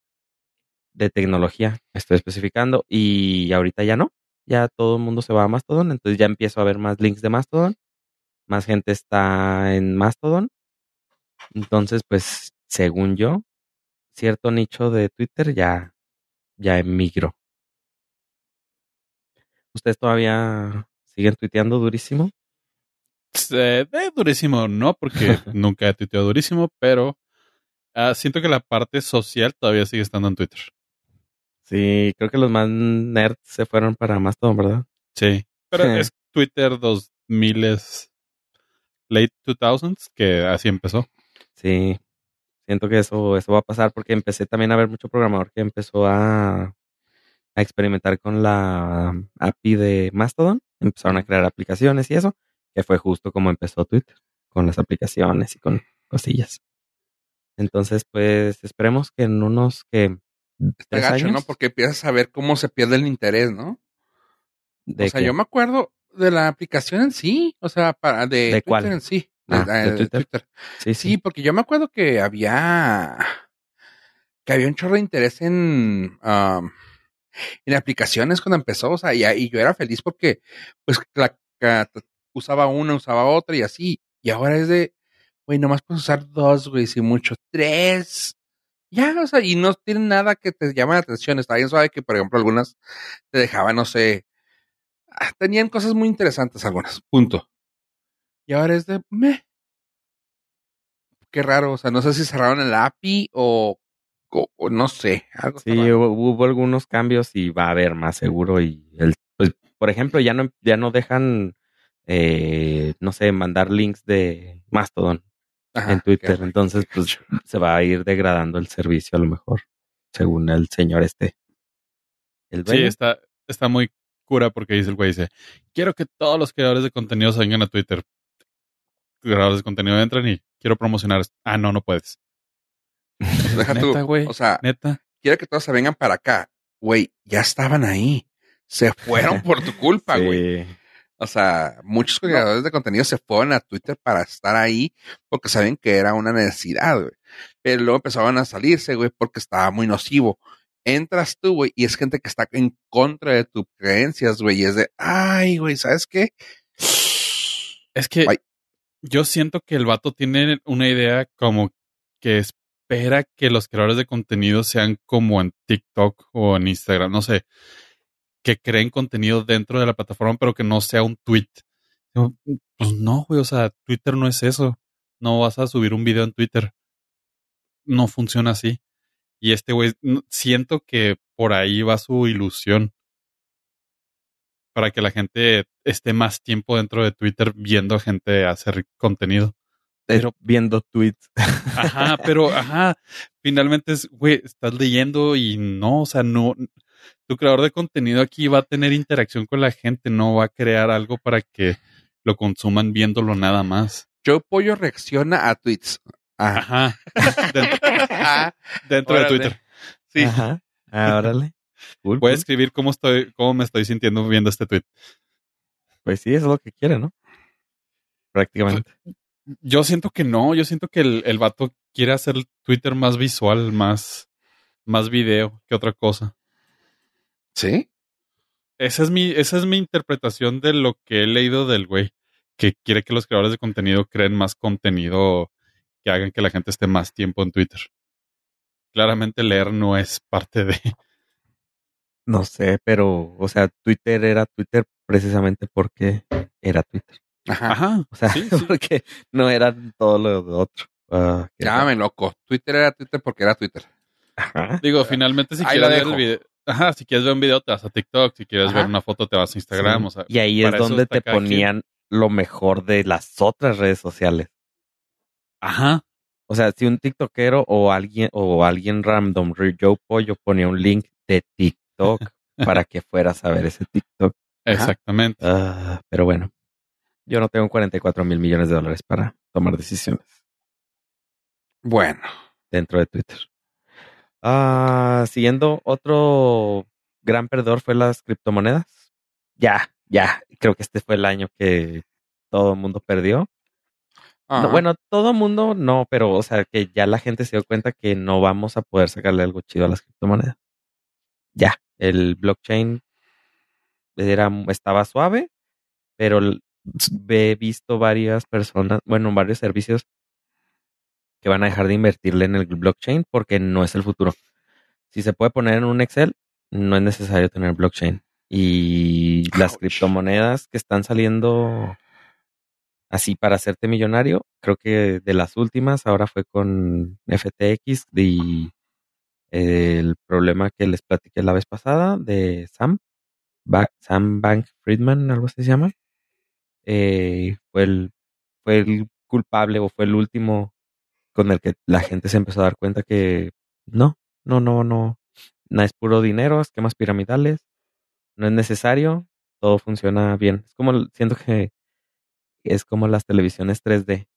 de tecnología, estoy especificando, y ahorita ya no, ya todo el mundo se va a Mastodon, entonces ya empiezo a ver más links de Mastodon, más gente está en Mastodon, entonces pues según yo, cierto nicho de Twitter ya, ya emigró. ¿Ustedes todavía siguen tuiteando durísimo? Eh, eh, durísimo, no, porque nunca he tuiteado durísimo, pero ah, siento que la parte social todavía sigue estando en Twitter. Sí, creo que los más nerds se fueron para Mastodon, ¿verdad? Sí. Pero es Twitter 2000 late 2000s que así empezó. Sí, siento que eso, eso va a pasar porque empecé también a ver mucho programador que empezó a, a experimentar con la API de Mastodon. Empezaron a crear aplicaciones y eso, que fue justo como empezó Twitter, con las aplicaciones y con cosillas. Entonces, pues esperemos que en unos que Está tres gacho, años. ¿no? Porque empiezas a ver cómo se pierde el interés, ¿no? ¿De o sea, qué? yo me acuerdo de la aplicación en sí, o sea, para de, ¿De Twitter cuál? en sí. Ah, de, ¿de de Twitter? Twitter. Sí, Sí, sí. porque yo me acuerdo que había que había un chorro de interés en um, en aplicaciones cuando empezó, o sea, y, y yo era feliz porque pues la, usaba una, usaba otra y así, y ahora es de, güey, nomás puedes usar dos, güey, si mucho, tres. Ya, o sea, y no tienen nada que te llame la atención. Está bien suave que, por ejemplo, algunas te dejaban, no sé, ah, tenían cosas muy interesantes algunas, punto. Y ahora es de, meh. Qué raro, o sea, no sé si cerraron el API o, o, o no sé, algo Sí, hubo, hubo algunos cambios y va a haber más seguro. Y el, pues, por ejemplo, ya no, ya no dejan, eh, no sé, mandar links de Mastodon Ajá, en Twitter. Entonces, pues se va a ir degradando el servicio a lo mejor, según el señor este. El Sí, está, está muy cura porque dice el güey, dice, quiero que todos los creadores de contenido se vengan a Twitter. Creadores de contenido entran y quiero promocionar. Ah, no, no puedes. Deja tú, Neta, güey. o sea, Neta. quiero que todos se vengan para acá. Güey, ya estaban ahí. Se fueron por tu culpa, güey. O sea, muchos creadores de contenido se fueron a Twitter para estar ahí porque saben que era una necesidad, güey. Pero luego empezaban a salirse, güey, porque estaba muy nocivo. Entras tú, güey, y es gente que está en contra de tus creencias, güey, y es de, ay, güey, ¿sabes qué? Es que yo siento que el vato tiene una idea como que espera que los creadores de contenido sean como en TikTok o en Instagram, no sé, que creen contenido dentro de la plataforma, pero que no sea un tweet. Pues no, güey, o sea, Twitter no es eso. No vas a subir un video en Twitter. No funciona así. Y este güey, siento que por ahí va su ilusión. Para que la gente esté más tiempo dentro de Twitter viendo a gente hacer contenido. Pero viendo tweets. Ajá, pero, ajá, finalmente es, güey, estás leyendo y no, o sea, no, tu creador de contenido aquí va a tener interacción con la gente, no va a crear algo para que lo consuman viéndolo nada más. Joe Pollo reacciona a tweets. Ajá. Ajá, dentro, dentro de. Twitter. Sí. Ajá. Ah, órale. Cool, Voy a cool. escribir cómo estoy, cómo me estoy sintiendo viendo este tweet. Pues sí, eso es lo que quiere, ¿no? Prácticamente. Yo siento que no, yo siento que el, el vato quiere hacer Twitter más visual, más, más video que otra cosa. ¿Sí? Esa es mi, esa es mi interpretación de lo que he leído del güey, que quiere que los creadores de contenido creen más contenido que hagan que la gente esté más tiempo en Twitter. Claramente leer no es parte de... No sé, pero, o sea, Twitter era Twitter precisamente porque era Twitter. Ajá. Ajá. O sea, sí, sí. porque no era todo lo de otro. Llámame loco. Twitter era Twitter porque era Twitter. Ajá. Digo, finalmente si Ahí la ver el video... Ajá, si quieres ver un video te vas a TikTok, si quieres Ajá. ver una foto te vas a Instagram, Sí. o sea... y ahí es donde te quien. ponían lo mejor de las otras redes sociales. Ajá. O sea, si un TikTokero o alguien o alguien random, Joe Pollo, ponía un link de TikTok para que fueras a ver ese TikTok. Exactamente. Ah, pero bueno, yo no tengo 44 mil millones de dólares para tomar decisiones Bueno. dentro de Twitter. Ah, siguiendo, otro gran perdedor fue las criptomonedas. Ya, ya, creo que este fue el año que todo el mundo perdió. No, bueno, todo el mundo no, pero o sea que ya la gente se dio cuenta que no vamos a poder sacarle algo chido a las criptomonedas. Ya, el blockchain era, estaba suave, pero he visto varias personas, bueno, varios servicios que van a dejar de invertirle en el blockchain porque no es el futuro. Si se puede poner en un Excel, no es necesario tener blockchain. Y las Ouch. criptomonedas que están saliendo así para hacerte millonario, creo que de las últimas ahora fue con FTX y el problema que les platiqué la vez pasada de Sam, Ba- Sam Bank Friedman, algo así se llama, eh, fue el fue el culpable o fue el último con el que la gente se empezó a dar cuenta que no, no, no, no, no es puro dinero, esquemas piramidales, no es necesario, todo funciona bien. Es como, siento que es como las televisiones 3D,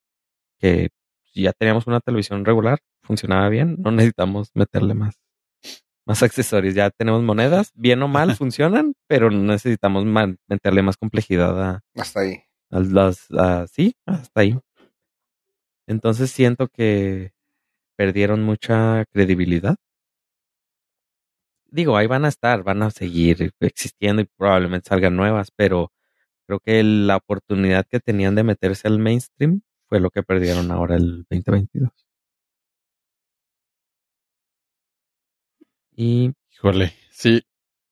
que ya teníamos una televisión regular, funcionaba bien, no necesitamos meterle más, Más accesorios. Ya tenemos monedas, bien o mal funcionan, pero necesitamos ma- meterle más complejidad a, Hasta ahí. a las, a- sí, hasta ahí. Entonces siento que perdieron mucha credibilidad. Digo, ahí van a estar, van a seguir existiendo y probablemente salgan nuevas, pero creo que la oportunidad que tenían de meterse al mainstream fue lo que perdieron ahora el 2022. Y Híjole, sí.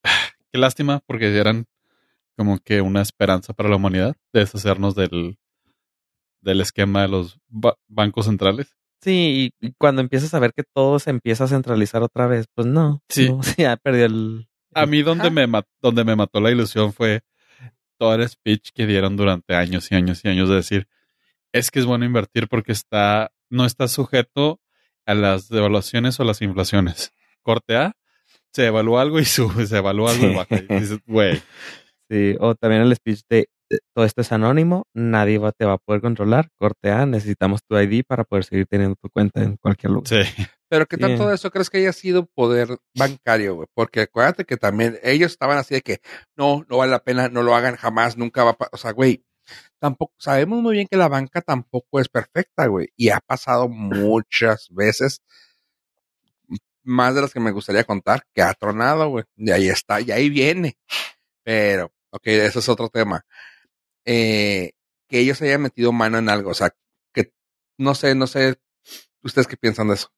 Qué lástima, porque eran como que una esperanza para la humanidad de deshacernos del, del esquema de los ba- bancos centrales. sí, y, cuando empiezas a ver que todo se empieza a centralizar otra vez, pues no, Sí. no, ya perdió el... A mí donde me, ma- donde me mató la ilusión fue todo el speech que dieron durante años y años y años de decir, es que es bueno invertir porque está, no está sujeto a las devaluaciones o las inflaciones. Corte A, se evalúa algo y sube, se evalúa algo y baja. Y dices, güey, Sí, o también el speech de, todo esto es anónimo, nadie va, te va a poder controlar, corte A, necesitamos tu ID para poder seguir teniendo tu cuenta en cualquier lugar. sí. Pero ¿qué Sí. tanto de eso crees que haya sido poder bancario, güey? Porque acuérdate que también ellos estaban así de que no, no vale la pena, no lo hagan jamás, nunca va a pa-". O sea, güey, tampoco, sabemos muy bien que la banca tampoco es perfecta, güey. Y ha pasado muchas veces, más de las que me gustaría contar, que ha tronado, güey. Y ahí está, y ahí viene. Pero, ok, ese es otro tema. Eh, que ellos hayan metido mano en algo, o sea, que no sé, no sé, ¿ustedes qué piensan de eso?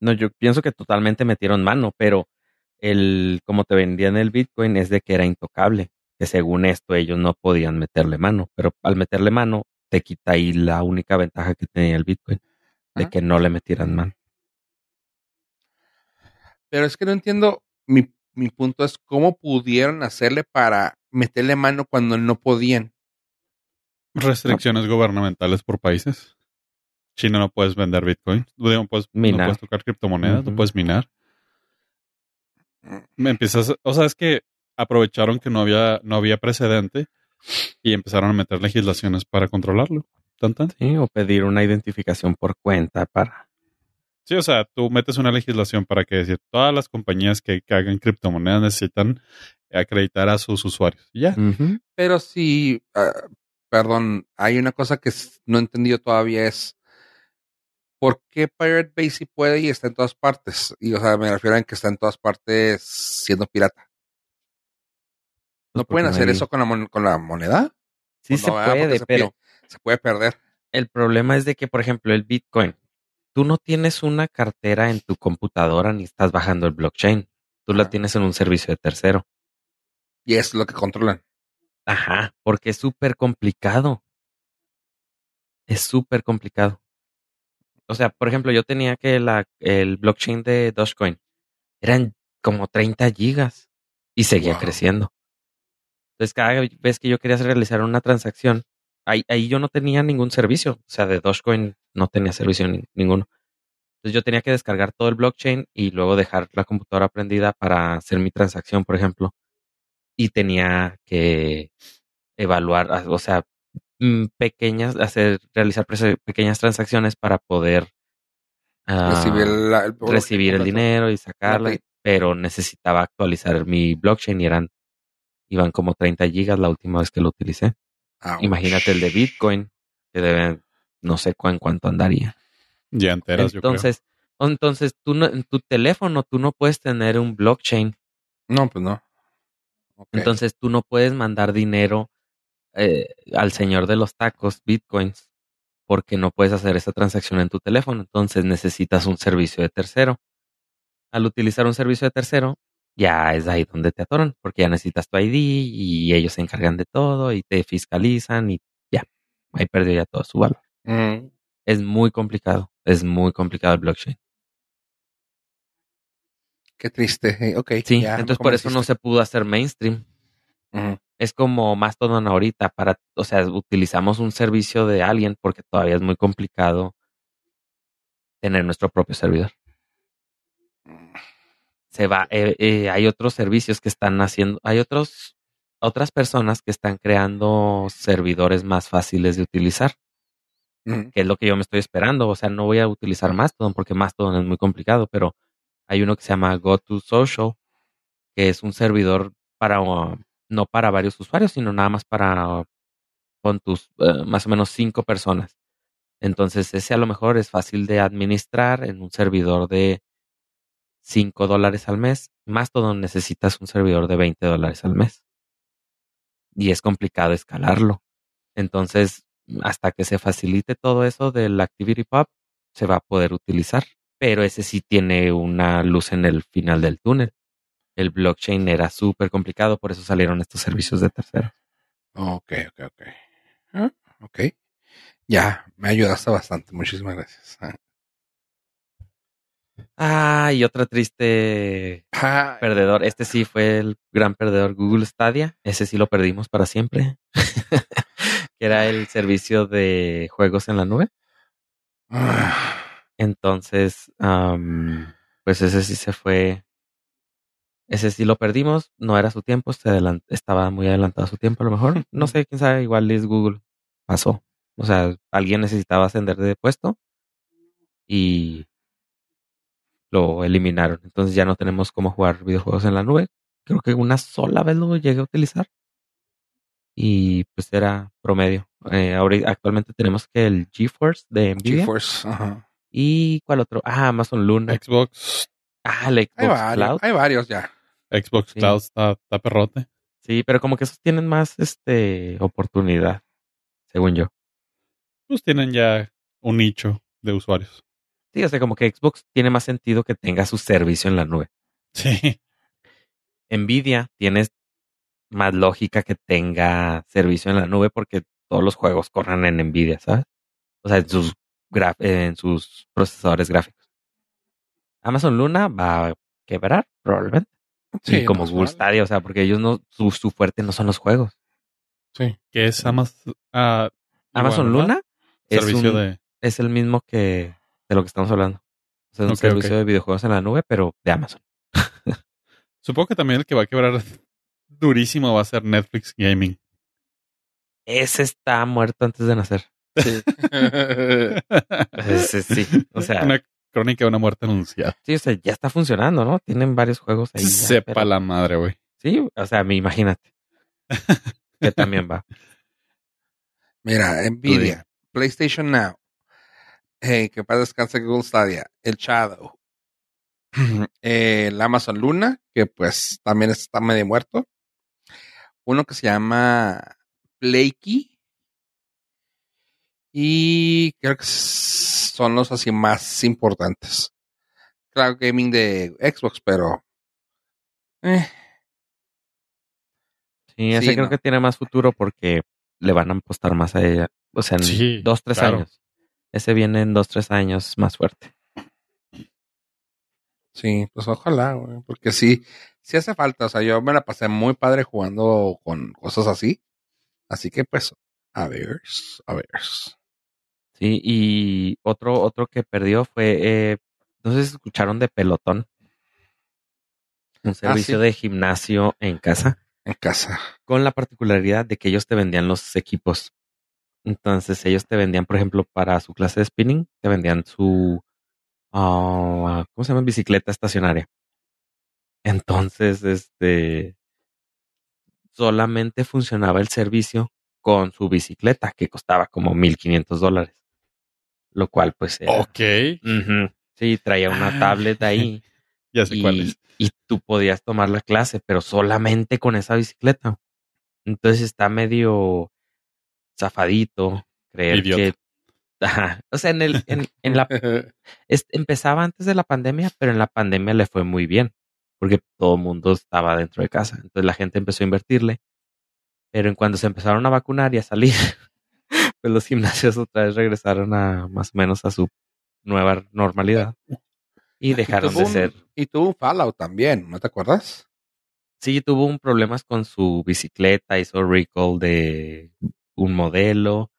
No, yo pienso que totalmente metieron mano, pero el como te vendían el Bitcoin es de que era intocable, que según esto ellos no podían meterle mano, pero al meterle mano te quita ahí la única ventaja que tenía el Bitcoin, de que no le metieran mano. Pero es que no entiendo, mi, mi punto es cómo pudieron hacerle para meterle mano cuando no podían. Restricciones gubernamentales por países. China no puedes vender Bitcoin. No puedes, no puedes tocar criptomonedas, no puedes minar. Me empiezas, o sea, es que aprovecharon que no había, no había precedente y empezaron a meter legislaciones para controlarlo. Tan, tan. Sí, o pedir una identificación por cuenta para Sí, o sea, tú metes una legislación para que decir todas las compañías que, que hagan criptomonedas necesitan acreditar a sus usuarios. Y ya. Pero sí, ah, perdón, hay una cosa que no he entendido todavía es ¿por qué Pirate Bay sí puede y está en todas partes? Y o sea, me refiero a que está en todas partes siendo pirata. ¿No Pues pueden hacer hay- eso con la, mon- con la moneda? Sí Pues se puede, pero se puede perder. el problema es de que, por ejemplo, el Bitcoin, tú no tienes una cartera en tu computadora ni estás bajando el blockchain. Tú la tienes en un servicio de tercero. Y es lo que controlan. Ajá, porque es súper complicado. Es súper complicado. O sea, por ejemplo, yo tenía que la, el blockchain de Dogecoin eran como 30 gigas y seguía Wow. creciendo. Entonces, cada vez que yo quería realizar una transacción, ahí, ahí yo no tenía ningún servicio. O sea, de Dogecoin no tenía servicio ni- ninguno. Entonces, yo tenía que descargar todo el blockchain y luego dejar la computadora prendida para hacer mi transacción, por ejemplo. Y tenía que evaluar, ah, o sea, mm, pequeñas, hacer, realizar prese- pequeñas transacciones para poder ah, recibir el, el- recibir el completo. dinero y sacarla, pe- pero necesitaba actualizar mi blockchain y eran, iban como 30 gigas la última vez que lo utilicé. Ouch. Imagínate el de Bitcoin, que debe, no sé en cuánto andaría. Ya enteras, yo creo. Entonces, entonces tú no, en tu teléfono tú no puedes tener un blockchain, No, pues no. Entonces tú no puedes mandar dinero eh, al señor de los tacos, Bitcoins, porque no puedes hacer esa transacción en tu teléfono, entonces necesitas un servicio de tercero. Al utilizar un servicio de tercero, ya es ahí donde te atoran, porque ya necesitas tu ID y ellos se encargan de todo y te fiscalizan y ya, ahí perdió ya todo su valor. Mm, Es muy complicado, es muy complicado el blockchain. qué triste. Eh, Ok. Sí, ya entonces por eso no se pudo hacer mainstream. Es como Mastodon ahorita para, o sea, utilizamos un servicio de alguien porque todavía es muy complicado tener nuestro propio servidor. Se va, eh, eh, hay otros servicios que están haciendo, hay otros, otras personas que están creando servidores más fáciles de utilizar, que es lo que yo me estoy esperando. O sea, no voy a utilizar Mastodon porque Mastodon es muy complicado, pero hay uno que se llama GoToSocial, que es un servidor para uh, no para varios usuarios, sino nada más para con tus uh, más o menos cinco personas. Entonces ese a lo mejor es fácil de administrar en un servidor de 5 dólares al mes, más todo necesitas un servidor de 20 dólares al mes. Y es complicado escalarlo. Entonces, hasta que se facilite todo eso del Activity Pub, se va a poder utilizar. Pero ese sí tiene una luz en el final del túnel. El blockchain era súper complicado, por eso salieron estos servicios de terceros. Ok, ok, ok. Ah, ok. Ya, me ayudaste bastante. Muchísimas gracias. Ah, y otra triste Ah, perdedor. Este sí fue el gran perdedor Google Stadia. Ese sí lo perdimos para siempre. que era el servicio de juegos en la nube. Entonces, pues ese sí se fue. Ese sí lo perdimos. No era su tiempo. Se estaba muy adelantado a su tiempo, a lo mejor. No sé, quién sabe. Igual es Google. Pasó. O sea, alguien necesitaba ascender de puesto y lo eliminaron. Entonces ya no tenemos cómo jugar videojuegos en la nube. Creo que una sola vez lo llegué a utilizar. Y pues era promedio. Eh, ahora, actualmente tenemos que el GeForce de Nvidia. GeForce, ajá. ¿Y cuál otro? Ah, Amazon Luna. Xbox, Ah, el Hay Xbox varios, Cloud. hay varios ya. Xbox Sí. Cloud está, está perrote. Sí, pero como que esos tienen más este oportunidad, según yo. Pues tienen ya un nicho de usuarios. Sí, o sea, como que Xbox tiene más sentido que tenga su servicio en la nube. Sí. Nvidia tiene más lógica que tenga servicio en la nube porque todos los juegos corren en Nvidia, ¿sabes? O sea, en sus, graf- en sus procesadores gráficos. Amazon Luna va a quebrar, probablemente. Sí, y como más Google vale. Stadia, o sea, porque ellos no, su, su fuerte no son los juegos. Sí. Que es Amazon, ah, Amazon. Luna es, Servicio un- de. es el mismo que de lo que estamos hablando. O sea, es un servicio de videojuegos en la nube, pero de Amazon. Supongo que también el que va a quebrar durísimo va a ser Netflix Gaming. Ese está muerto antes de nacer. Sí. Ese sí. O sea, Una crónica de una muerte anunciada. sí, o sea, ya está funcionando, ¿no? Tienen varios juegos ahí. ya, Sepa pero- la madre, güey. Sí, o sea, mi- imagínate. que también va. Mira, Nvidia, PlayStation Now, eh, que para descansar Google Stadia, el Shadow, eh, el Amazon Luna, que pues también está medio muerto, uno que se llama Playkey, y creo que son los así más importantes. Cloud Gaming de Xbox, pero eh, Sí, ese Sí, creo no. que tiene más futuro porque le van a apostar más a ella. O sea, en Sí, dos, tres claro. años. Ese viene en dos, tres años más fuerte. Sí, pues ojalá, güey, porque sí, sí hace falta. O sea, yo me la pasé muy padre jugando con cosas así. Así que pues, a ver, a ver. Sí, y otro, otro que perdió fue, eh, no sé si escucharon de Pelotón. Un servicio sí. de gimnasio en casa. En casa. con la particularidad de que ellos te vendían los equipos. Entonces ellos te vendían, por ejemplo, para su clase de spinning, te vendían su, ah, ¿cómo se llama? Bicicleta estacionaria. Entonces, este, solamente funcionaba el servicio con su bicicleta, que costaba como 1.500 dólares. Lo cual, pues, era- Ok. Sí, traía una Ah. tablet ahí Ya sé cuál es. y, y tú podías tomar la clase, pero solamente con esa bicicleta. Entonces está medio zafadito creer Idiota. que... Ajá. O sea, en, el, en, en la, es- empezaba antes de la pandemia, pero en la pandemia le fue muy bien, porque todo el mundo estaba dentro de casa. Entonces la gente empezó a invertirle, pero en cuando se empezaron a vacunar y a salir, pues los gimnasios otra vez regresaron a más o menos a su nueva normalidad y dejaron tuvo de un- ser Y tuvo un Fallout también, ¿no te acuerdas? Sí, tuvo un problemas con su bicicleta, hizo recall de un modelo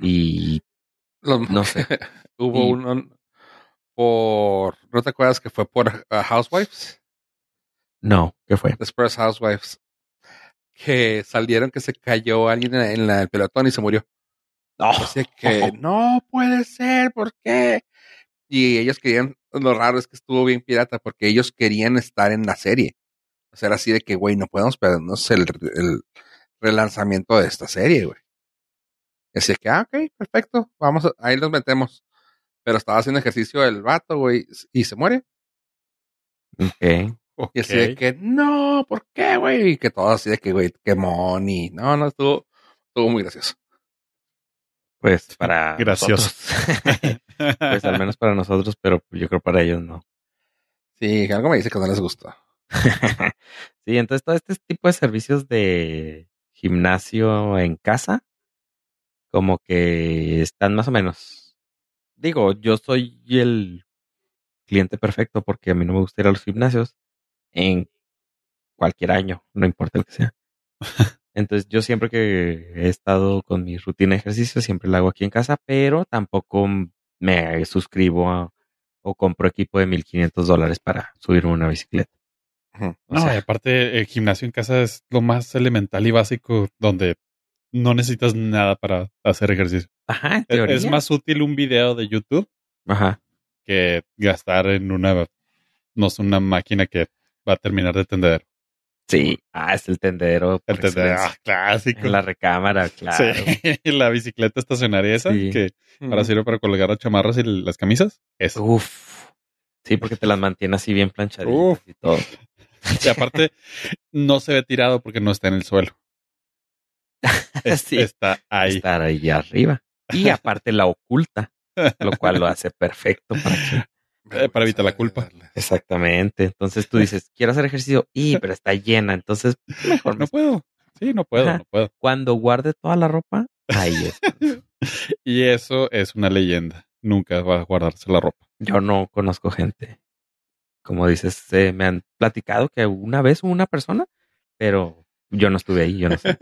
y Los- no sé. Hubo Y- uno por... ¿No te acuerdas que fue por uh, Housewives? No, ¿qué fue? Después Housewives. Que salieron que se cayó alguien en, la- en la- el pelotón y se murió. No, Así que no puede ser, ¿por qué? Y ellos querían lo raro es que estuvo bien pirata porque ellos querían estar en la serie. O sea, era así de que, güey, no podemos perdernos el, el relanzamiento de esta serie, güey. Y así que, ah, ok, perfecto, vamos, a- ahí los metemos. Pero estaba haciendo ejercicio el vato, güey, y se muere. Ok. Ok. Y así de que, no, ¿por qué, güey? Y que todo así de que, güey, qué money. No, no, estuvo, estuvo muy gracioso. Pues para Gracioso. pues al menos para nosotros, pero yo creo para ellos no. Sí, algo me dice que no les gustó. sí, entonces todo este tipo de servicios de gimnasio en casa, como que están más o menos. Digo, yo soy el cliente perfecto porque a mí no me gusta ir a los gimnasios en cualquier año, no importa el que sea. Entonces yo siempre que he estado con mi rutina de ejercicio, siempre la hago aquí en casa, pero tampoco me suscribo a- o compro equipo de 1500 dólares para subirme una bicicleta. No, sea, y aparte, el gimnasio en casa es lo más elemental y básico donde no necesitas nada para hacer ejercicio. ajá, en Es- teoría. Es más útil un video de YouTube Ajá. que gastar en una, no sé, una máquina que va a terminar de tender. Sí, ah, es el tendedero. El ah, clásico. En la recámara, claro. Sí, la bicicleta estacionaria esa Sí. que ahora sirve para colgar las chamarras y las camisas. Esa. Uf. Sí, porque te las mantiene así bien planchaditas Uf. y todo. Y aparte, no se ve tirado porque no está en el suelo. Sí. Está ahí. Estar ahí arriba. Y aparte la oculta, lo cual lo hace perfecto para que- Eh, para evitar la culpa. Exactamente. Entonces tú dices, quiero hacer ejercicio, y pero está llena. Entonces, mejor me No puedo. Sí, no puedo, Ajá. no puedo. Cuando guarde toda la ropa, ahí es. Y eso es una leyenda. Nunca va a guardarse la ropa. Yo no conozco gente. Como dices, eh, me han platicado que una vez hubo una persona, pero yo no estuve ahí, yo no sé.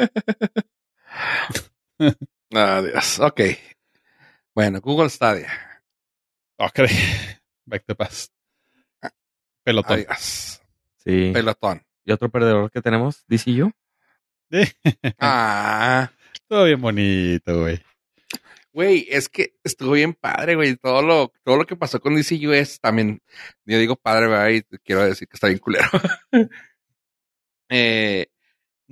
Adiós. Ok. Bueno, Google Stadia. Ok. Back to past. Pelotón. Adiós. Sí. Pelotón. Y otro perdedor que tenemos, DC yo. Ah. Todo bien bonito, güey. Güey, es que estuvo bien padre, güey. Todo lo, todo lo que pasó con DCUS también. Yo digo padre, ¿verdad? Y quiero decir que está bien culero. eh,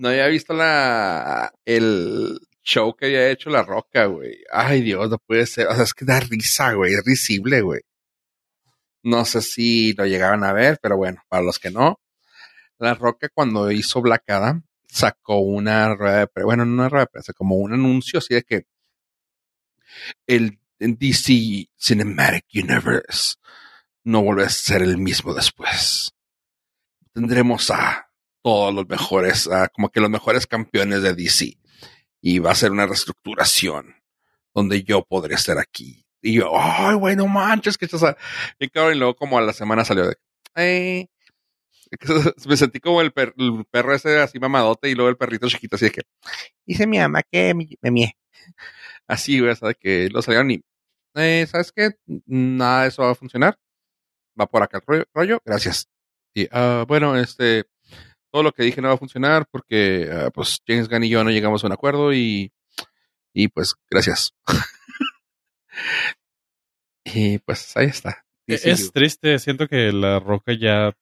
no había visto la el show que había hecho La Roca, güey. Ay, Dios, no puede ser. O sea, es que da risa, güey. Es risible, güey. No sé si lo llegaban a ver, pero bueno, para los que no. La Roca cuando hizo Black sacó una rueda de prensa, bueno, no una rueda de prensa, como un anuncio así de que el DC Cinematic Universe no vuelve a ser el mismo después. Tendremos a todos los mejores, a como que los mejores campeones de DC. Y va a ser una reestructuración donde yo podré estar aquí. Y yo, ay, güey, no manches, que estás. a-". Y cabrón, y luego como a la semana salió de, me sentí como el, per- el perro ese así mamadote y luego el perrito chiquito así de que, dice mi ama que me, me. Así, güey, ¿sabes? Que lo salieron y, eh, ¿sabes qué? Nada de eso va a funcionar. Va por acá el rollo, rollo. gracias. Y, ah, bueno, este, todo lo que dije no va a funcionar porque, ah, pues, James Gunn y yo no llegamos a un acuerdo y, y pues, gracias. y pues, ahí está. DCU. Es triste. Siento que la roca ya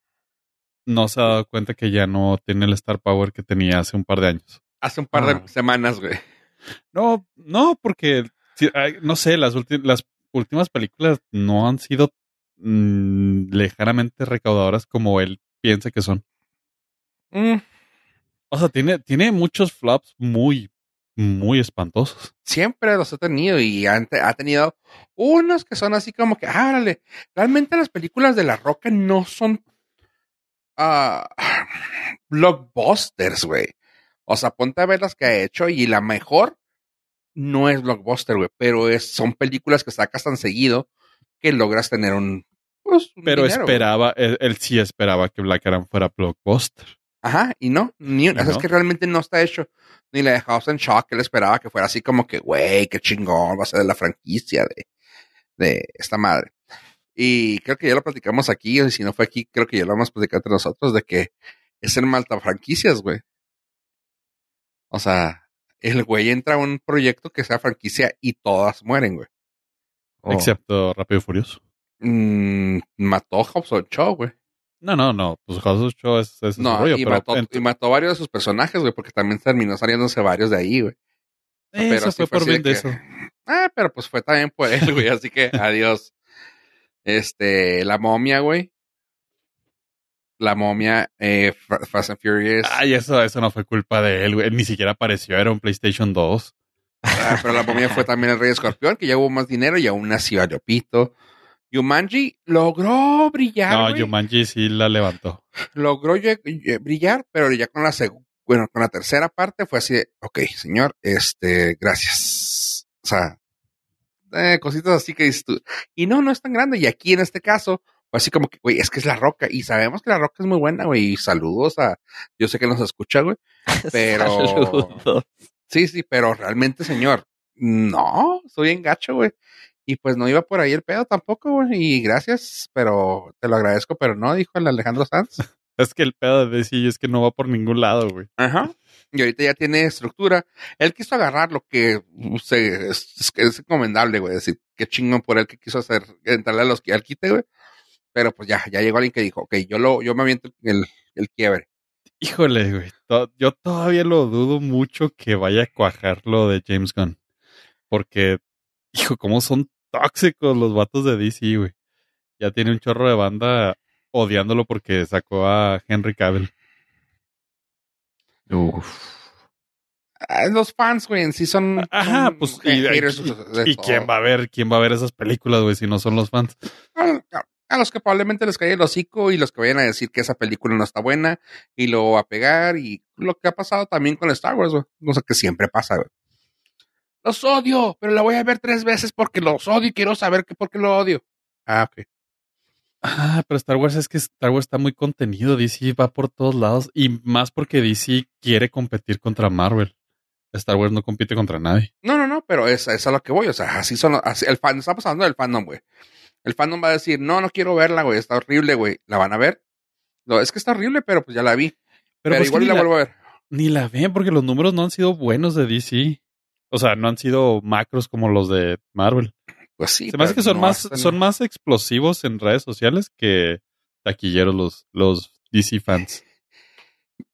no se ha dado cuenta que ya no tiene el star power que tenía hace un par de años. Hace un par de Ah. semanas, güey. No, no, porque no sé, las, las últimas películas no han sido mm, lejanamente recaudadoras como él piensa que son. Mm, O sea, tiene, tiene muchos flops muy, muy espantosos. siempre los ha tenido y ha tenido unos que son así como que, ah, órale, realmente las películas de La Roca no son ah, blockbusters, güey. O sea, ponte a ver las que ha hecho y la mejor no es blockbuster, güey, pero es, son películas que sacas tan seguido que logras tener un, pues, un Pero dinero, esperaba, él, él sí esperaba que Black Adam fuera blockbuster. Ajá, y no, ni, o sea, es que realmente no está hecho. Ni la de House and Shock, él esperaba que fuera así como que, güey, qué chingón, va a ser de la franquicia de, de esta madre. Y creo que ya lo platicamos aquí, y si no fue aquí, creo que ya lo hemos platicado entre nosotros, de que es el malta franquicias, güey. O sea, el güey entra a un proyecto que sea franquicia y todas mueren, güey. Oh, Excepto Rápido y Furioso. Mm, Mató a Hobbs Show, güey. No, no, no. Pues Show es, es No, rollo, y, pero mató, y mató varios de sus personajes, güey, porque también terminó saliéndose varios de ahí, güey. eso pero sí fue por bien de que- eso. Ah, pero pues fue también por él, güey, así que adiós. Este, la momia, güey. La momia, eh, Fa- Fast and Furious. Ay, eso, eso no fue culpa de él, güey. Ni siquiera apareció, era un PlayStation 2. Ah, pero la momia fue también el Rey Escorpión, que ya hubo más dinero y aún así valió pito. Yumanji logró brillar, no, güey. Jumanji sí la levantó. logró brillar, pero ya con la bueno, con la tercera parte fue así de, ok, señor, este, gracias. O sea, eh, cositas así que dices tú. Y no, no es tan grande. Y aquí en este caso, fue así como que, güey, es que es la roca. Y sabemos que la roca es muy buena, güey. Y saludos a, yo sé que nos escucha, güey. Pero- Saludos. Sí, sí, pero realmente, señor, no, soy en gacho, güey. Y pues no iba por ahí el pedo tampoco, güey. Y gracias, pero te lo agradezco, pero no, dijo el Alejandro Sanz. Es que el pedo de DC es que no va por ningún lado, güey. Ajá. Y ahorita ya tiene estructura. Él quiso agarrar lo que se- es, es, recomendable, güey. Decir, qué chingón por él que quiso hacer, entrarle a los al quite, güey. Pero pues ya, ya llegó alguien que dijo, ok, yo lo, yo me aviento el, el quiebre. Híjole, güey. to- Yo todavía lo dudo mucho que vaya a cuajar lo de James Gunn. Porque, hijo, cómo son tóxicos los vatos de DC, güey. Ya tiene un chorro de banda odiándolo porque sacó a Henry Cavill. Uf. Ah, Los fans, güey, en sí son. Ajá, son pues, y, haters y- quién va a ver, quién va a ver esas películas, güey, si no son los fans. A, a los que probablemente les cae el hocico y los que vayan a decir que esa película no está buena y lo va a pegar y lo que ha pasado también con Star Wars, güey. Cosa que siempre pasa, güey. Los odio, pero la voy a ver tres veces porque los odio y quiero saber que por qué lo odio. Ah, ok. Ah, pero Star Wars es que Star Wars está muy contenido. DC va por todos lados y más porque DC quiere competir contra Marvel. Star Wars no compite contra nadie. No, no, no, pero es, es a lo que voy. O sea, así son. Así, el fan, estamos hablando del fandom, güey. El fandom va a decir, no, no quiero verla, güey. Está horrible, güey. ¿La van a ver? No, es que está horrible, pero pues ya la vi. Pero, pues igual la, la, vuelvo a ver. ni la ven porque los números no han sido buenos de DC. O sea, no han sido macros como los de Marvel. Pues sí. Se me hace que son no más, son más explosivos en redes sociales que taquilleros los, los DC fans.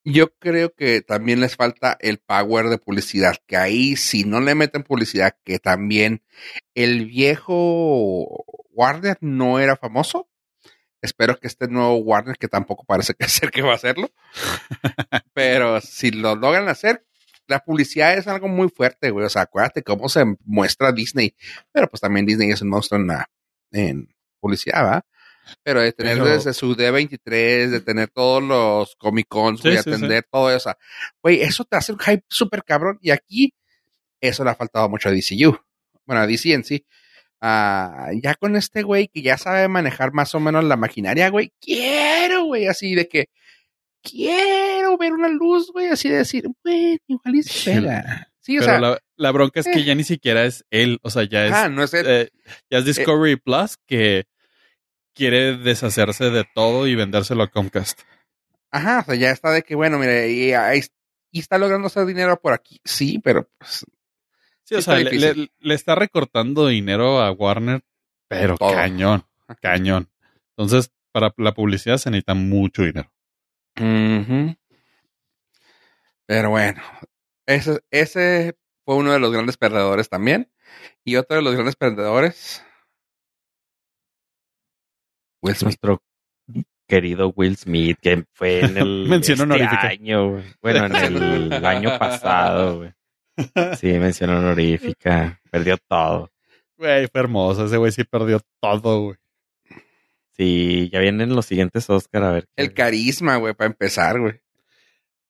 Yo creo que también les falta el power de publicidad, que ahí si no le meten publicidad, que también el viejo Warner no era famoso. Espero que este nuevo Warner, que tampoco parece que ser que va a hacerlo, pero si lo logran hacer, la publicidad es algo muy fuerte, güey. O sea, acuérdate cómo se muestra Disney, pero pues también Disney es un monstruo en, la, en publicidad, ¿va? Pero de tener Pero- desde su D23, de tener todos los Comic Cons, Sí, güey, sí, sí. atender todo eso. Güey, eso te hace un hype súper cabrón. Y aquí, eso le ha faltado mucho a DCU. Bueno, a DC en sí. Ah, ya con este güey que ya sabe manejar más o menos la maquinaria, güey, quiero, güey, así de que quiero ver una luz, güey, así de decir, güey, igual y se Sí, pega. Sí, o Pero sea, la, la bronca es que eh. ya ni siquiera es él. O sea, ya es, ah, no es el- eh, ya es Discovery Plus que quiere deshacerse de todo y vendérselo a Comcast. Ajá, o sea, ya está de que, bueno, mire, y, está logrando hacer dinero por aquí. Sí, pero pues, Sí, o sea, le, difícil. le- le está recortando dinero a Warner, pero Todo. cañón, cañón. Entonces, para la publicidad se necesita mucho dinero. Ujú. Pero bueno, ese, ese fue uno de los grandes perdedores también. Y otro de los grandes perdedores, Will Smith. Nuestro querido Will Smith, que fue en el Mención este honorífica. año, güey. Bueno, en el año pasado, güey. Sí, mención honorífica. Perdió todo. Güey, fue hermoso. Ese güey sí perdió todo, güey. Sí, ya vienen los siguientes Oscar a ver. qué- El carisma, güey, para empezar, güey.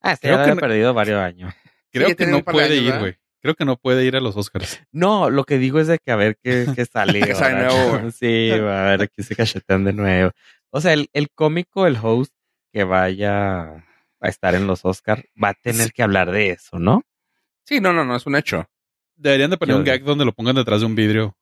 Ah, este Creo que no- perdido varios años. Creo que no puede años, ir, güey. Creo que no puede ir a los Oscars. No, lo que digo es de que a ver qué, qué sale. Que sale nuevo, güey. Sí, va, a ver aquí se cachetean de nuevo. O sea, el, el cómico, el host que vaya a estar en los Oscar va a tener que hablar de eso, ¿no? Sí, no, no, no, es un hecho. Deberían de poner Yo- un gag donde lo pongan detrás de un vidrio.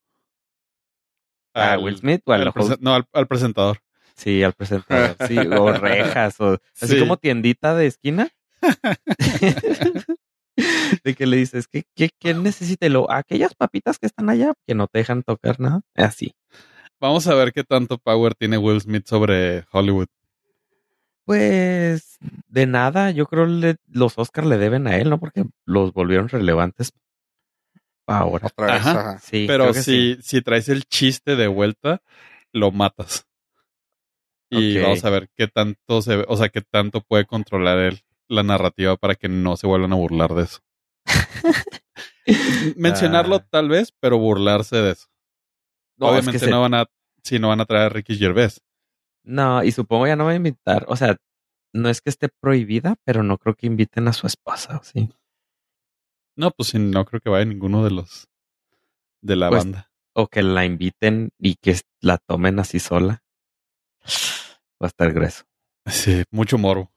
¿A Al- Will Smith o al, al host? presen- no, al, al presentador. Sí, al presentador. Sí, o rejas, o así Sí. como tiendita de esquina. de que le dices, ¿qué, qué, qué necesita? Luego, aquellas papitas que están allá, que no te dejan tocar nada. Así. Vamos a ver qué tanto power tiene Will Smith sobre Hollywood. Pues de nada, yo creo le, los Oscars le deben a él, ¿no? Porque los volvieron relevantes ahora. Otra vez. Ajá. ajá. Sí, Pero que si, sí. si traes el chiste de vuelta, lo matas. Y vamos a ver qué tanto se, o sea, qué tanto puede controlar él la narrativa para que no se vuelvan a burlar de eso. Mencionarlo Ah. tal vez, pero burlarse de eso. No, es que Obviamente se- no van a, si no van a traer a Ricky Gervais. No, y supongo ya no va a invitar. O sea, no es que esté prohibida, pero no creo que inviten a su esposa, ¿o ¿sí? No, pues sí, no creo que vaya ninguno de los de la Pues, banda. O que la inviten y que la tomen así sola. Va a estar grueso. Sí, mucho morbo.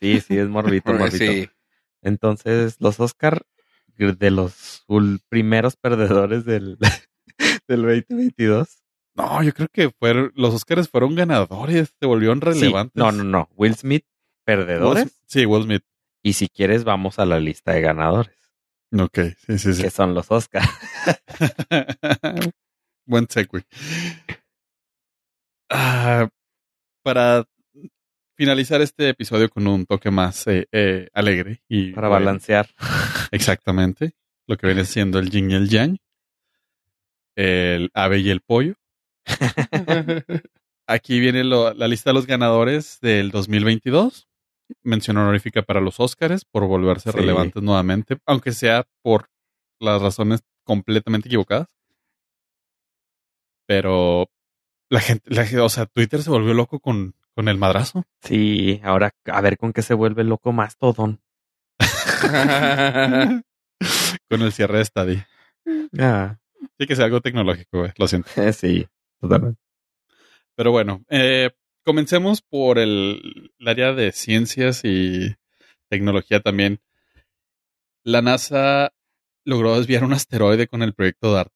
Sí, sí, es morbito, morbito. Sí. Entonces, los Oscar de los primeros perdedores del, del 2022. No, yo creo que fueron, los Oscars fueron ganadores, se volvieron Sí, relevantes. no, no, no. Will Smith, perdedores. Will- sí, Will Smith. Y si quieres, vamos a la lista de ganadores, Ok, sí, sí, sí. que son los Oscar. Buen segue. Ah, para finalizar este episodio con un toque más eh, eh, alegre y Para balancear. exactamente lo que viene siendo el yin y el yang, el ave y el pollo. Aquí viene lo- la lista de los ganadores del 2022. Mención honorífica para los Óscares por volverse Sí. relevantes nuevamente, aunque sea por las razones completamente equivocadas. Pero la gente, la o sea, Twitter se volvió loco con, con el madrazo. Sí, ahora a ver con qué se vuelve loco más todón. con el cierre de Stadia. Ah, Sí que sea algo tecnológico, güey, lo siento. sí, totalmente. Pero bueno, eh, comencemos por el, el área de ciencias y tecnología también. La NASA logró desviar un asteroide con el proyecto DART.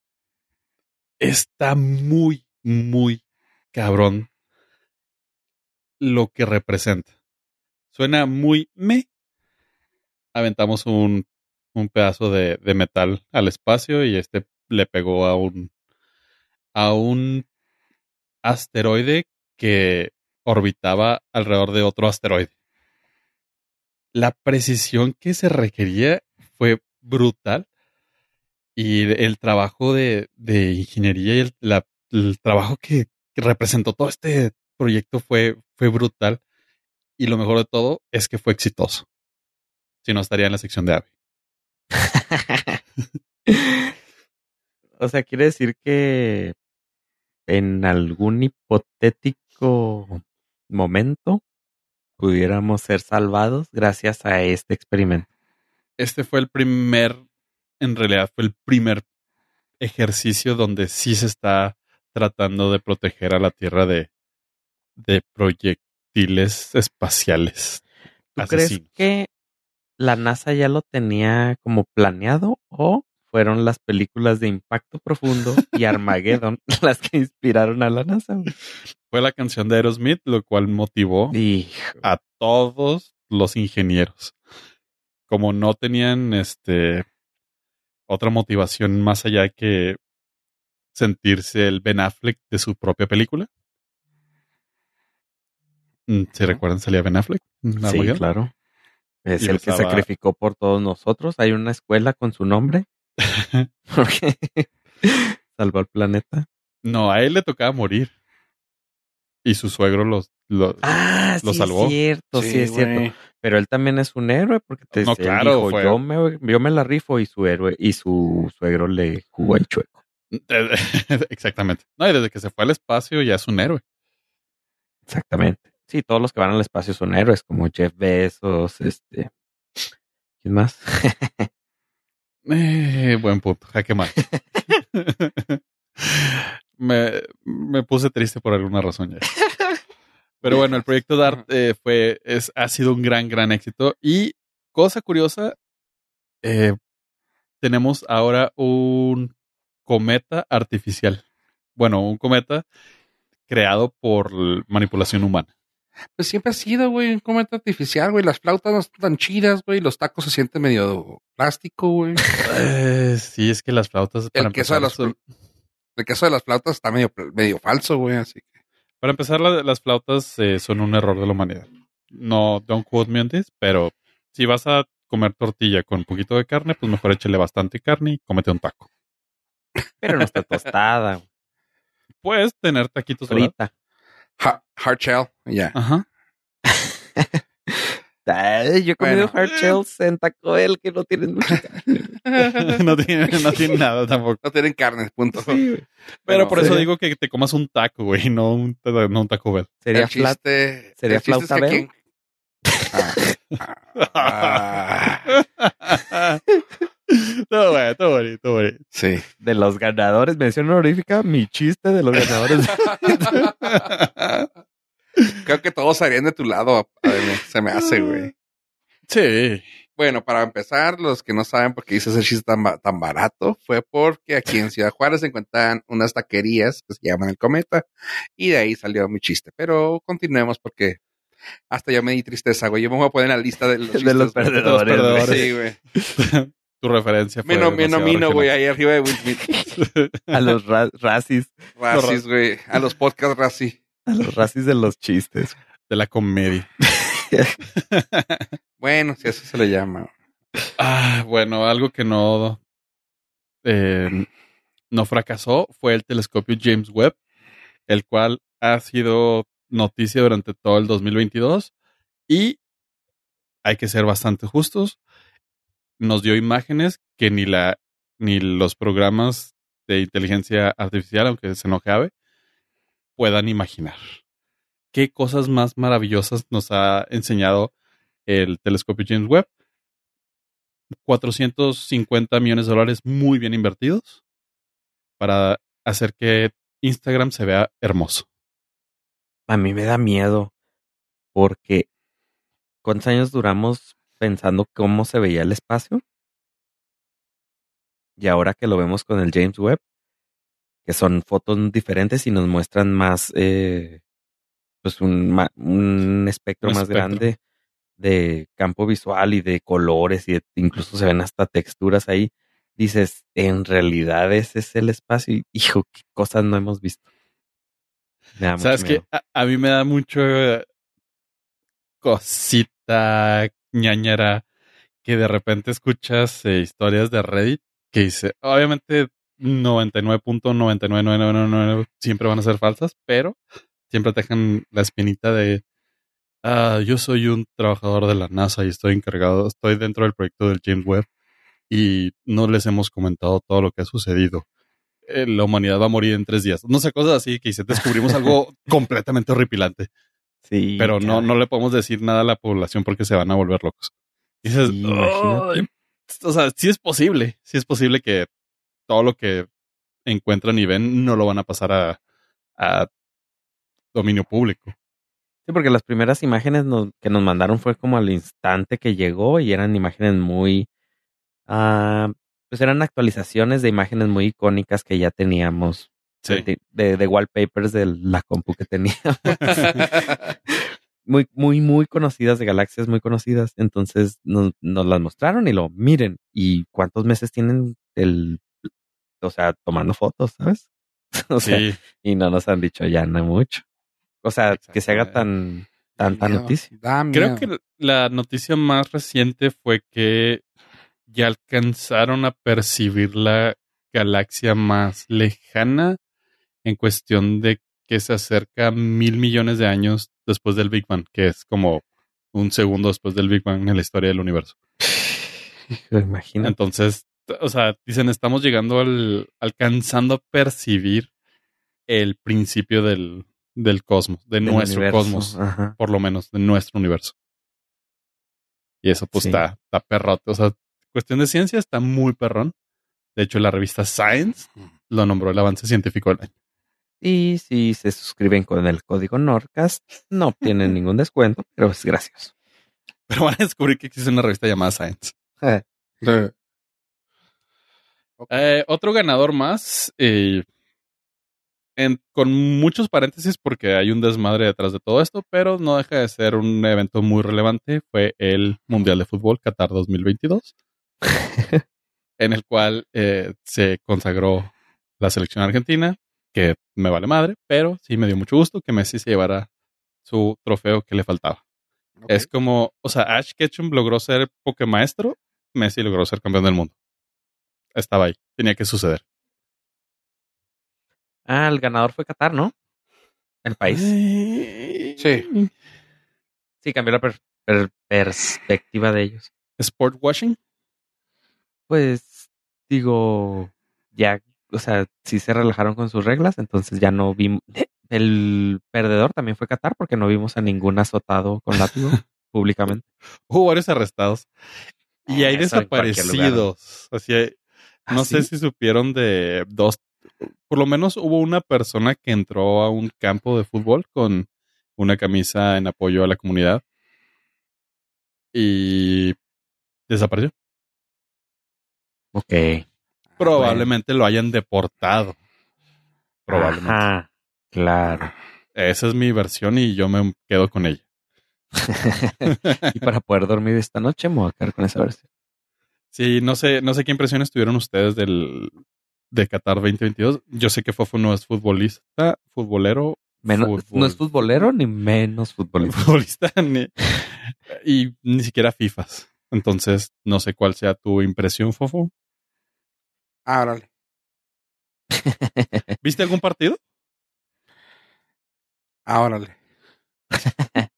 Está muy, muy cabrón lo que representa. Suena muy me. Aventamos un, un pedazo de, de metal al espacio y este le pegó a un a un asteroide que orbitaba alrededor de otro asteroide. La precisión que se requería fue brutal y el trabajo de, ingeniería y el, trabajo que, que representó todo este proyecto fue, fue brutal y lo mejor de todo es que fue exitoso. Si no estaría en la sección de AVE. o sea, quiere decir que en algún hipotético momento pudiéramos ser salvados gracias a este experimento. Este fue el primer, en realidad fue el primer ejercicio donde sí se está tratando de proteger a la Tierra de, de proyectiles espaciales. ¿Tú asesinos. crees que la NASA ya lo tenía como planeado o fueron las películas de Impacto Profundo y Armageddon las que inspiraron a la NASA? güey? Fue la canción de Aerosmith, lo cual motivó a todos los ingenieros. Como no tenían este otra motivación más allá que sentirse el Ben Affleck de su propia película. Mm, ¿Se recuerdan? Salía Ben Affleck. sí, claro. Es Y el que sacrificó por todos nosotros. Hay una escuela con su nombre. Porque salvó al planeta. No, a él le tocaba morir. Y su suegro los, los- Ah, Lo sí, salvó. es cierto, sí, es cierto. Pero él también es un héroe porque te No, claro, dijo, fue- yo me, yo me la rifo y su héroe y su suegro le jugó el chueco. Exactamente. No, y desde que se fue al espacio ya es un héroe. Exactamente. Sí, todos los que van al espacio son héroes, como Jeff Bezos, este. ¿Quién más? Eh, buen punto, jaque mal. me, me puse triste por alguna razón ya. Pero bueno, el proyecto DART eh, fue, es, ha sido un gran, gran éxito. Y cosa curiosa, eh, tenemos ahora un cometa artificial. Bueno, un cometa creado por manipulación humana. Pues siempre ha sido, güey, un cometa artificial, güey. Las flautas no están tan chidas, güey. Los tacos se sienten medio plástico, güey. Eh, sí, es que las flautas. para El queso de empezar, las son- El caso de las flautas está medio, medio falso, güey, así que. Para empezar, la- las flautas eh, son un error de la humanidad. No, don't quote me on this, pero si vas a comer tortilla con un poquito de carne, pues mejor échale bastante carne y cómete un taco. Pero no está tostada, Puedes tener taquitos ¿verdad? Ha- hard shell, ya. Ajá. Ay, yo he comido Bueno. hard shells en Taco Bell que no tienen mucho. no, tiene, no tiene nada tampoco. No tienen carne, punto. Pero por eso digo que te comas un taco, güey, no un, no un taco Bell. Sería el flat. chiste, ¿Sería el chiste es flauta que Bell? quien- Ah, ah, todo bueno, todo bonito, todo bonito. sí. De los ganadores, mención honorífica, mi chiste de los ganadores. Creo que todos harían de tu lado, se me hace, güey. Sí. Bueno, para empezar, los que no saben por qué hice ese chiste tan, ba- tan barato, fue porque aquí en Ciudad Juárez se encuentran unas taquerías que se llaman El Cometa, y de ahí salió mi chiste. Pero continuemos porque hasta yo me di tristeza, güey. Yo me voy a poner en la lista de los de chistes. los güey. perdedores. Los perdedores. Sí, güey. Tu referencia fue Me, nomino, güey, ahí arriba de Will Smith. A los ra- racis. Racis, güey. A los podcast Racis. A los racis de los chistes. De la comedia. Bueno, si eso se le llama. Ah, bueno, algo que no, eh, no fracasó fue el telescopio James Webb, el cual ha sido noticia durante todo el 2022 y hay que ser bastante justos. Nos dio imágenes que ni la ni los programas de inteligencia artificial, aunque se enoje Abe, puedan imaginar. ¿Qué cosas más maravillosas nos ha enseñado el telescopio James Webb? 450 millones de dólares muy bien invertidos para hacer que Instagram se vea hermoso. A mí me da miedo porque ¿cuántos años duramos pensando cómo se veía el espacio? Y ahora que lo vemos con el James Webb, que son fotos diferentes y nos muestran más, eh, pues un, un espectro Un más espectro. grande de campo visual y de colores y de- incluso se ven hasta texturas ahí. Dices, en realidad ese es el espacio. Y, hijo, qué cosas no hemos visto. Me da mucho ¿Sabes miedo. A, a mí me da mucho cosita ñañera que de repente escuchas eh, historias de Reddit que dice, obviamente 99.99999 siempre van a ser falsas, pero siempre te dejan la espinita de ah, yo soy un trabajador de la NASA y estoy encargado, estoy dentro del proyecto del James Webb y no les hemos comentado todo lo que ha sucedido. Eh, la humanidad va a morir en tres días. No sé, cosas así que dice, descubrimos algo completamente horripilante, Sí, pero no, no le podemos decir nada a la población porque se van a volver locos. Y dices, Sí, o sea, sí es posible, sí es posible que todo lo que encuentran y ven no lo van a pasar a, a dominio público. Sí, porque las primeras imágenes nos- que nos mandaron fue como al instante que llegó y eran imágenes muy, ah, pues eran actualizaciones de imágenes muy icónicas que ya teníamos, Sí. de, de, de wallpapers de la compu que teníamos, muy, muy, muy conocidas, de galaxias muy conocidas. Entonces nos, nos las mostraron y lo miren. ¿Y cuántos meses tienen el, o sea, tomando fotos, sabes? o sea, Sí, y no nos han dicho ya no mucho. O sea, que se haga tan tanta noticia. Creo que la noticia más reciente fue que ya alcanzaron a percibir la galaxia más lejana en cuestión de que se acerca mil millones de años después del Big Bang, que es como un segundo después del Big Bang en la historia del universo. Imagínate. Entonces, o sea, dicen, estamos llegando al, alcanzando a percibir el principio del, del cosmos, de del nuestro universo. cosmos, Ajá. por lo menos, de nuestro universo. Y eso pues Sí. está, está perrote. O sea, cuestión de ciencia está muy perrón. De hecho, la revista Science lo nombró el avance científico del año. Y si se suscriben con el código NORCAST, no obtienen ningún descuento, pero es gracioso. Pero van a descubrir que existe una revista llamada Science. Eh, Eh, otro ganador más, eh, en- con muchos paréntesis porque hay un desmadre detrás de todo esto, pero no deja de ser un evento muy relevante, fue el Mundial de Fútbol Qatar 2022, en el cual eh, se consagró la selección argentina, que me vale madre, pero sí me dio mucho gusto que Messi se llevara su trofeo que le faltaba. Es como, o sea, Ash Ketchum logró ser Pokemaestro, Messi logró ser campeón del mundo. Estaba ahí, tenía que suceder. Ah, el ganador fue Qatar, ¿no? El país. Sí. Sí, cambió la per- per- perspectiva de ellos. Sport washing. Pues, digo, ya, o sea, sí se relajaron con sus reglas, entonces ya no vimos. El perdedor también fue Qatar porque no vimos a ningún azotado con látigo públicamente. Hubo varios arrestados. Y hay Eso cualquier lugar. desaparecidos. Así, hay- no ¿Ah, sé sí? si supieron de dos. Por lo menos hubo una persona que entró a un campo de fútbol con una camisa en apoyo a la comunidad. Y desapareció. Ok. Probablemente lo hayan deportado. Probablemente. Ajá, claro. Esa es mi versión y yo me quedo con ella. y para poder dormir esta noche me voy a quedar con esa versión. Sí, no sé, no sé qué impresiones tuvieron ustedes del de Qatar 2022. Yo sé que Fofo no es futbolista, futbolero, Menos. No es futbolero ni menos futbolista. futbolista ni- y ni siquiera FIFAs. Entonces, no sé cuál sea tu impresión, Fofo. Ah, órale. ¿Viste algún partido? Ah, órale.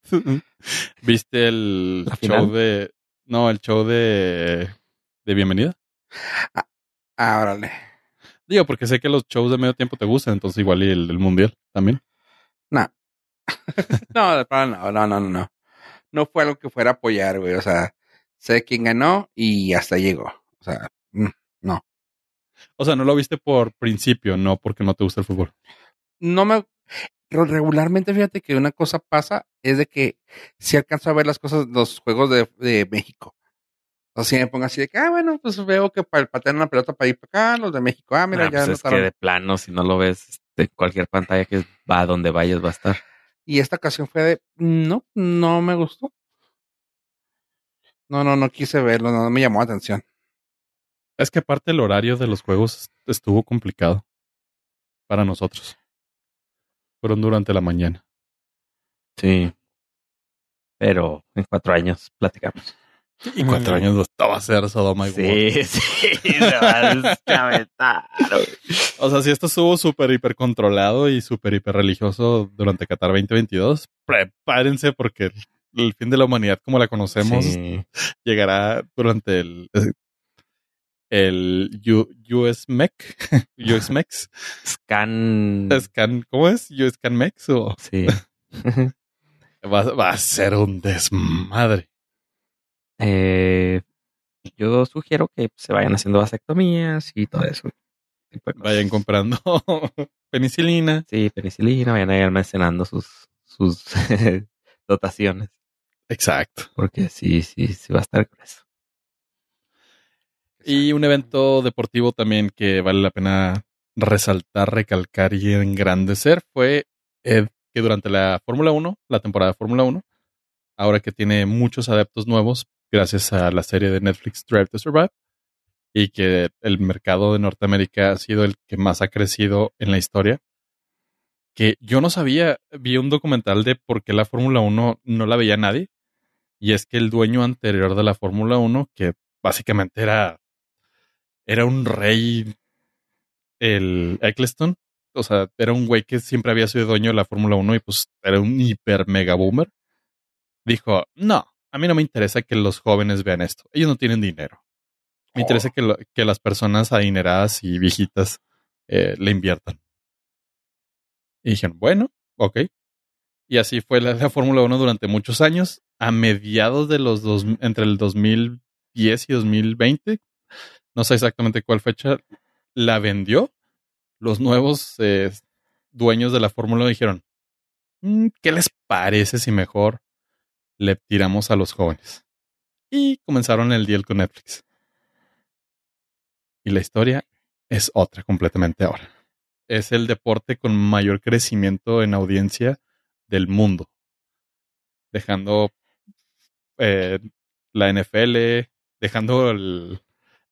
¿Viste el ¿La show final? de no, el show de de bienvenida? Ah, órale. Digo, porque sé que los shows de medio tiempo te gustan, entonces igual y el del mundial también. No. no, no, no, no, no, no. No fue algo que fuera a apoyar, güey. O sea, sé quién ganó y hasta llegó. O sea, mm, O sea, no lo viste por principio, no porque no te gusta el fútbol. no me. Regularmente, fíjate que una cosa pasa es de que si alcanzo a ver las cosas, los juegos de, de México. O sea, si me pongo así de que, ah, bueno, pues veo que pa- patean una pelota para ir para acá, los de México, ah, mira, Ah, ya pues es que de plano, si no lo ves, de cualquier pantalla que va a donde vayas va a estar. Y esta ocasión fue de, no, no me gustó. No, no, no quise verlo, no, no me llamó la atención. Es que aparte el horario de los juegos estuvo complicado para nosotros. Fueron durante la mañana. Sí. Pero en cuatro años platicamos. Y cuatro años no estaba a ser Sodoma y. Sí, sí, se va a deschavetar. O sea, si esto estuvo súper hiper controlado y súper hiper religioso durante Qatar 2022, prepárense porque el, el fin de la humanidad como la conocemos Sí. llegará durante el el U- US MEC, US MEX, Scan. Scan, ¿cómo es? US Scan MEX o Sí. va, va a ser un desmadre. Eh, yo sugiero que se vayan haciendo vasectomías y todo eso. Vayan comprando penicilina. Sí, penicilina, vayan ahí almacenando sus, sus dotaciones. Exacto. Porque sí, sí, sí va a estar grueso. Y un evento deportivo también que vale la pena resaltar, recalcar y engrandecer fue eh, que durante la Fórmula 1, la temporada de Fórmula 1, ahora que tiene muchos adeptos nuevos gracias a la serie de Netflix Drive to Survive y que el mercado de Norteamérica ha sido el que más ha crecido en la historia, que yo no sabía, vi un documental de por qué la Fórmula 1 no la veía nadie, y es que el dueño anterior de la Fórmula 1, que básicamente era era un rey, el Eccleston. O sea, era un güey que siempre había sido dueño de la Fórmula 1 y pues era un hiper mega boomer. Dijo, no, a mí no me interesa que los jóvenes vean esto. Ellos no tienen dinero. Me Oh. interesa que, lo- que las personas adineradas y viejitas eh, le inviertan. Y dijeron, bueno, ok. Y así fue la, la Fórmula 1 durante muchos años. A mediados de los dos, entre el 2010 y 2020, no sé exactamente cuál fecha, la vendió. Los nuevos eh, dueños de la Fórmula dijeron, "Mm, ¿qué les parece si mejor le tiramos a los jóvenes? Y comenzaron el deal con Netflix. Y la historia es otra completamente ahora. Es el deporte con mayor crecimiento en audiencia del mundo. Dejando eh, la NFL, dejando el-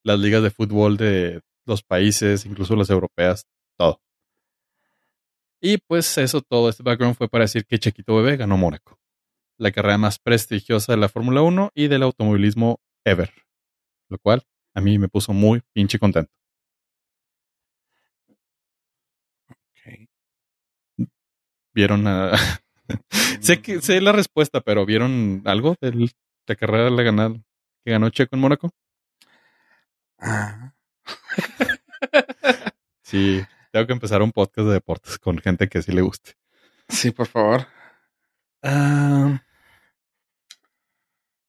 las ligas de fútbol de los países, incluso las europeas, todo. Y pues eso, todo este background fue para decir que Chequito Bebé ganó Mónaco, la carrera más prestigiosa de la Fórmula 1 y del automovilismo ever, lo cual a mí me puso muy pinche contento. Ok. ¿Vieron a... sé, que, sé la respuesta, pero ¿vieron algo de la carrera de la ganar, que ganó Checo en Mónaco? Ah, Sí, tengo que empezar un podcast de deportes con gente que sí le guste. sí, por favor. Ah,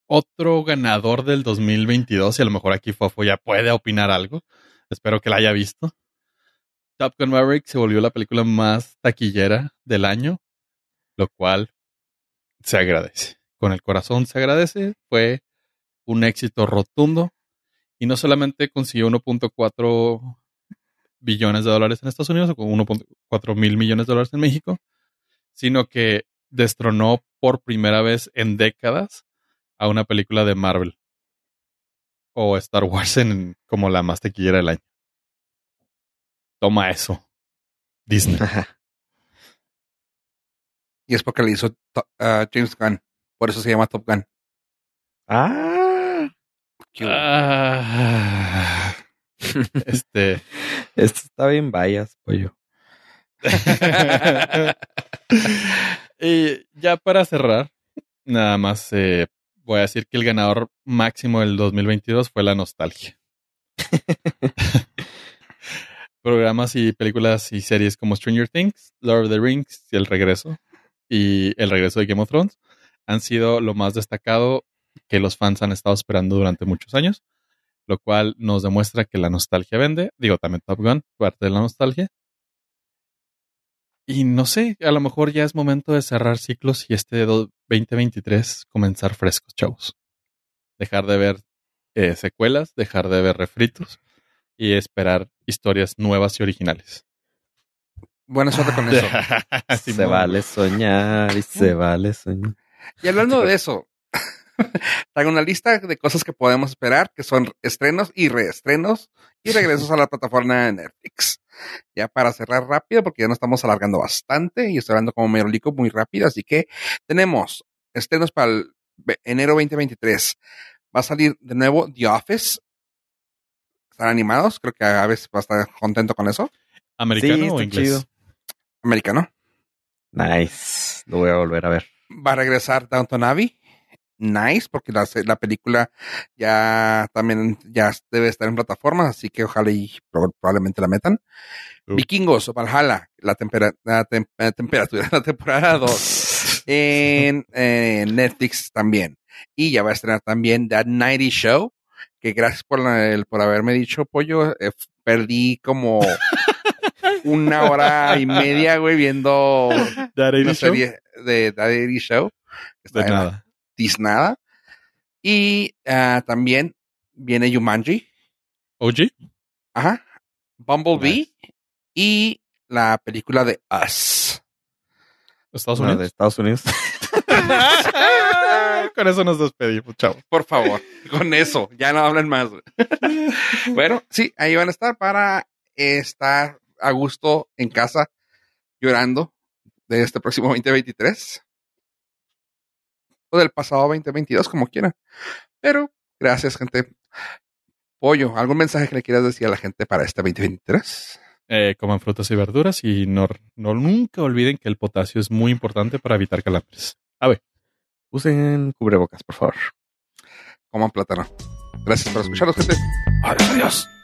otro ganador del 2022, y a lo mejor aquí Fofo ya puede opinar algo. Espero que la haya visto. Top Gun Maverick se volvió la película más taquillera del año, lo cual se agradece. Con el corazón se agradece. Fue un éxito rotundo y no solamente consiguió 1.4 billones de dólares en Estados Unidos o con 1.4 mil millones de dólares en México, sino que destronó por primera vez en décadas a una película de Marvel o Star Wars en, como la más taquillera del año. Toma eso. Disney. Y es porque le hizo to- ah, James Gunn. Por eso se llama Top Gun. ah. Ah, este. esto está bien vayas, pollo. y ya para cerrar, nada más eh, voy a decir que el ganador máximo del 2022 fue la nostalgia. Programas y películas y series como Stranger Things, Lord of the Rings y El Regreso y El Regreso de Game of Thrones han sido lo más destacado que los fans han estado esperando durante muchos años, lo cual nos demuestra que la nostalgia vende. Digo, también Top Gun, parte de la nostalgia. Y no sé, a lo mejor ya es momento de cerrar ciclos y este do- 2023 comenzar frescos, chavos. Dejar de ver eh, secuelas, dejar de ver refritos y esperar historias nuevas y originales. Buena suerte con eso. se vale soñar y se vale soñar. Y hablando de eso, traigo una lista de cosas que podemos esperar, que son estrenos y reestrenos y regresos a la plataforma de Netflix. Ya para cerrar rápido, porque ya nos estamos alargando bastante y estoy hablando como merolico muy rápido, así que tenemos estrenos para el enero 2023. Va a salir de nuevo The Office. Están animados, creo que a veces va a estar contento con eso. ¿Americano Sí, o inglés? chido. Americano. Nice. Lo voy a volver a ver. Va a regresar Downton Abbey. Nice, porque la, la película ya también ya debe estar en plataformas, así que ojalá y pro- probablemente la metan. Uh. Vikingos, Valhalla, la, tempera- la tem- la temperatura, la temporada 2 en, en Netflix también. Y ya va a estrenar también That Nighty Show, que gracias por, la- por haberme dicho, pollo, eh, perdí como una hora y media, güey, viendo ¿De Arady una Show? serie de Daddy Show. está De nada. Tiznada. Y ah, también viene Yumanji. ¿OG? Ajá. Bumblebee. Nice. Y la película de Us. ¿Estados No, de Unidos? Estados Unidos. Con eso nos despedimos, chavos. Por favor, con eso. Ya no hablen más. bueno, sí, ahí van a estar para estar a gusto en casa llorando de este próximo 2023. O del pasado 2022, como quieran. Pero, gracias, gente. Pollo, ¿algún mensaje que le quieras decir a la gente para este 2023? Eh, coman frutas y verduras y no, no nunca olviden que el potasio es muy importante para evitar calambres. A ver. Usen cubrebocas, por favor. Coman plátano. Gracias por escucharnos, gente. Adiós, adiós.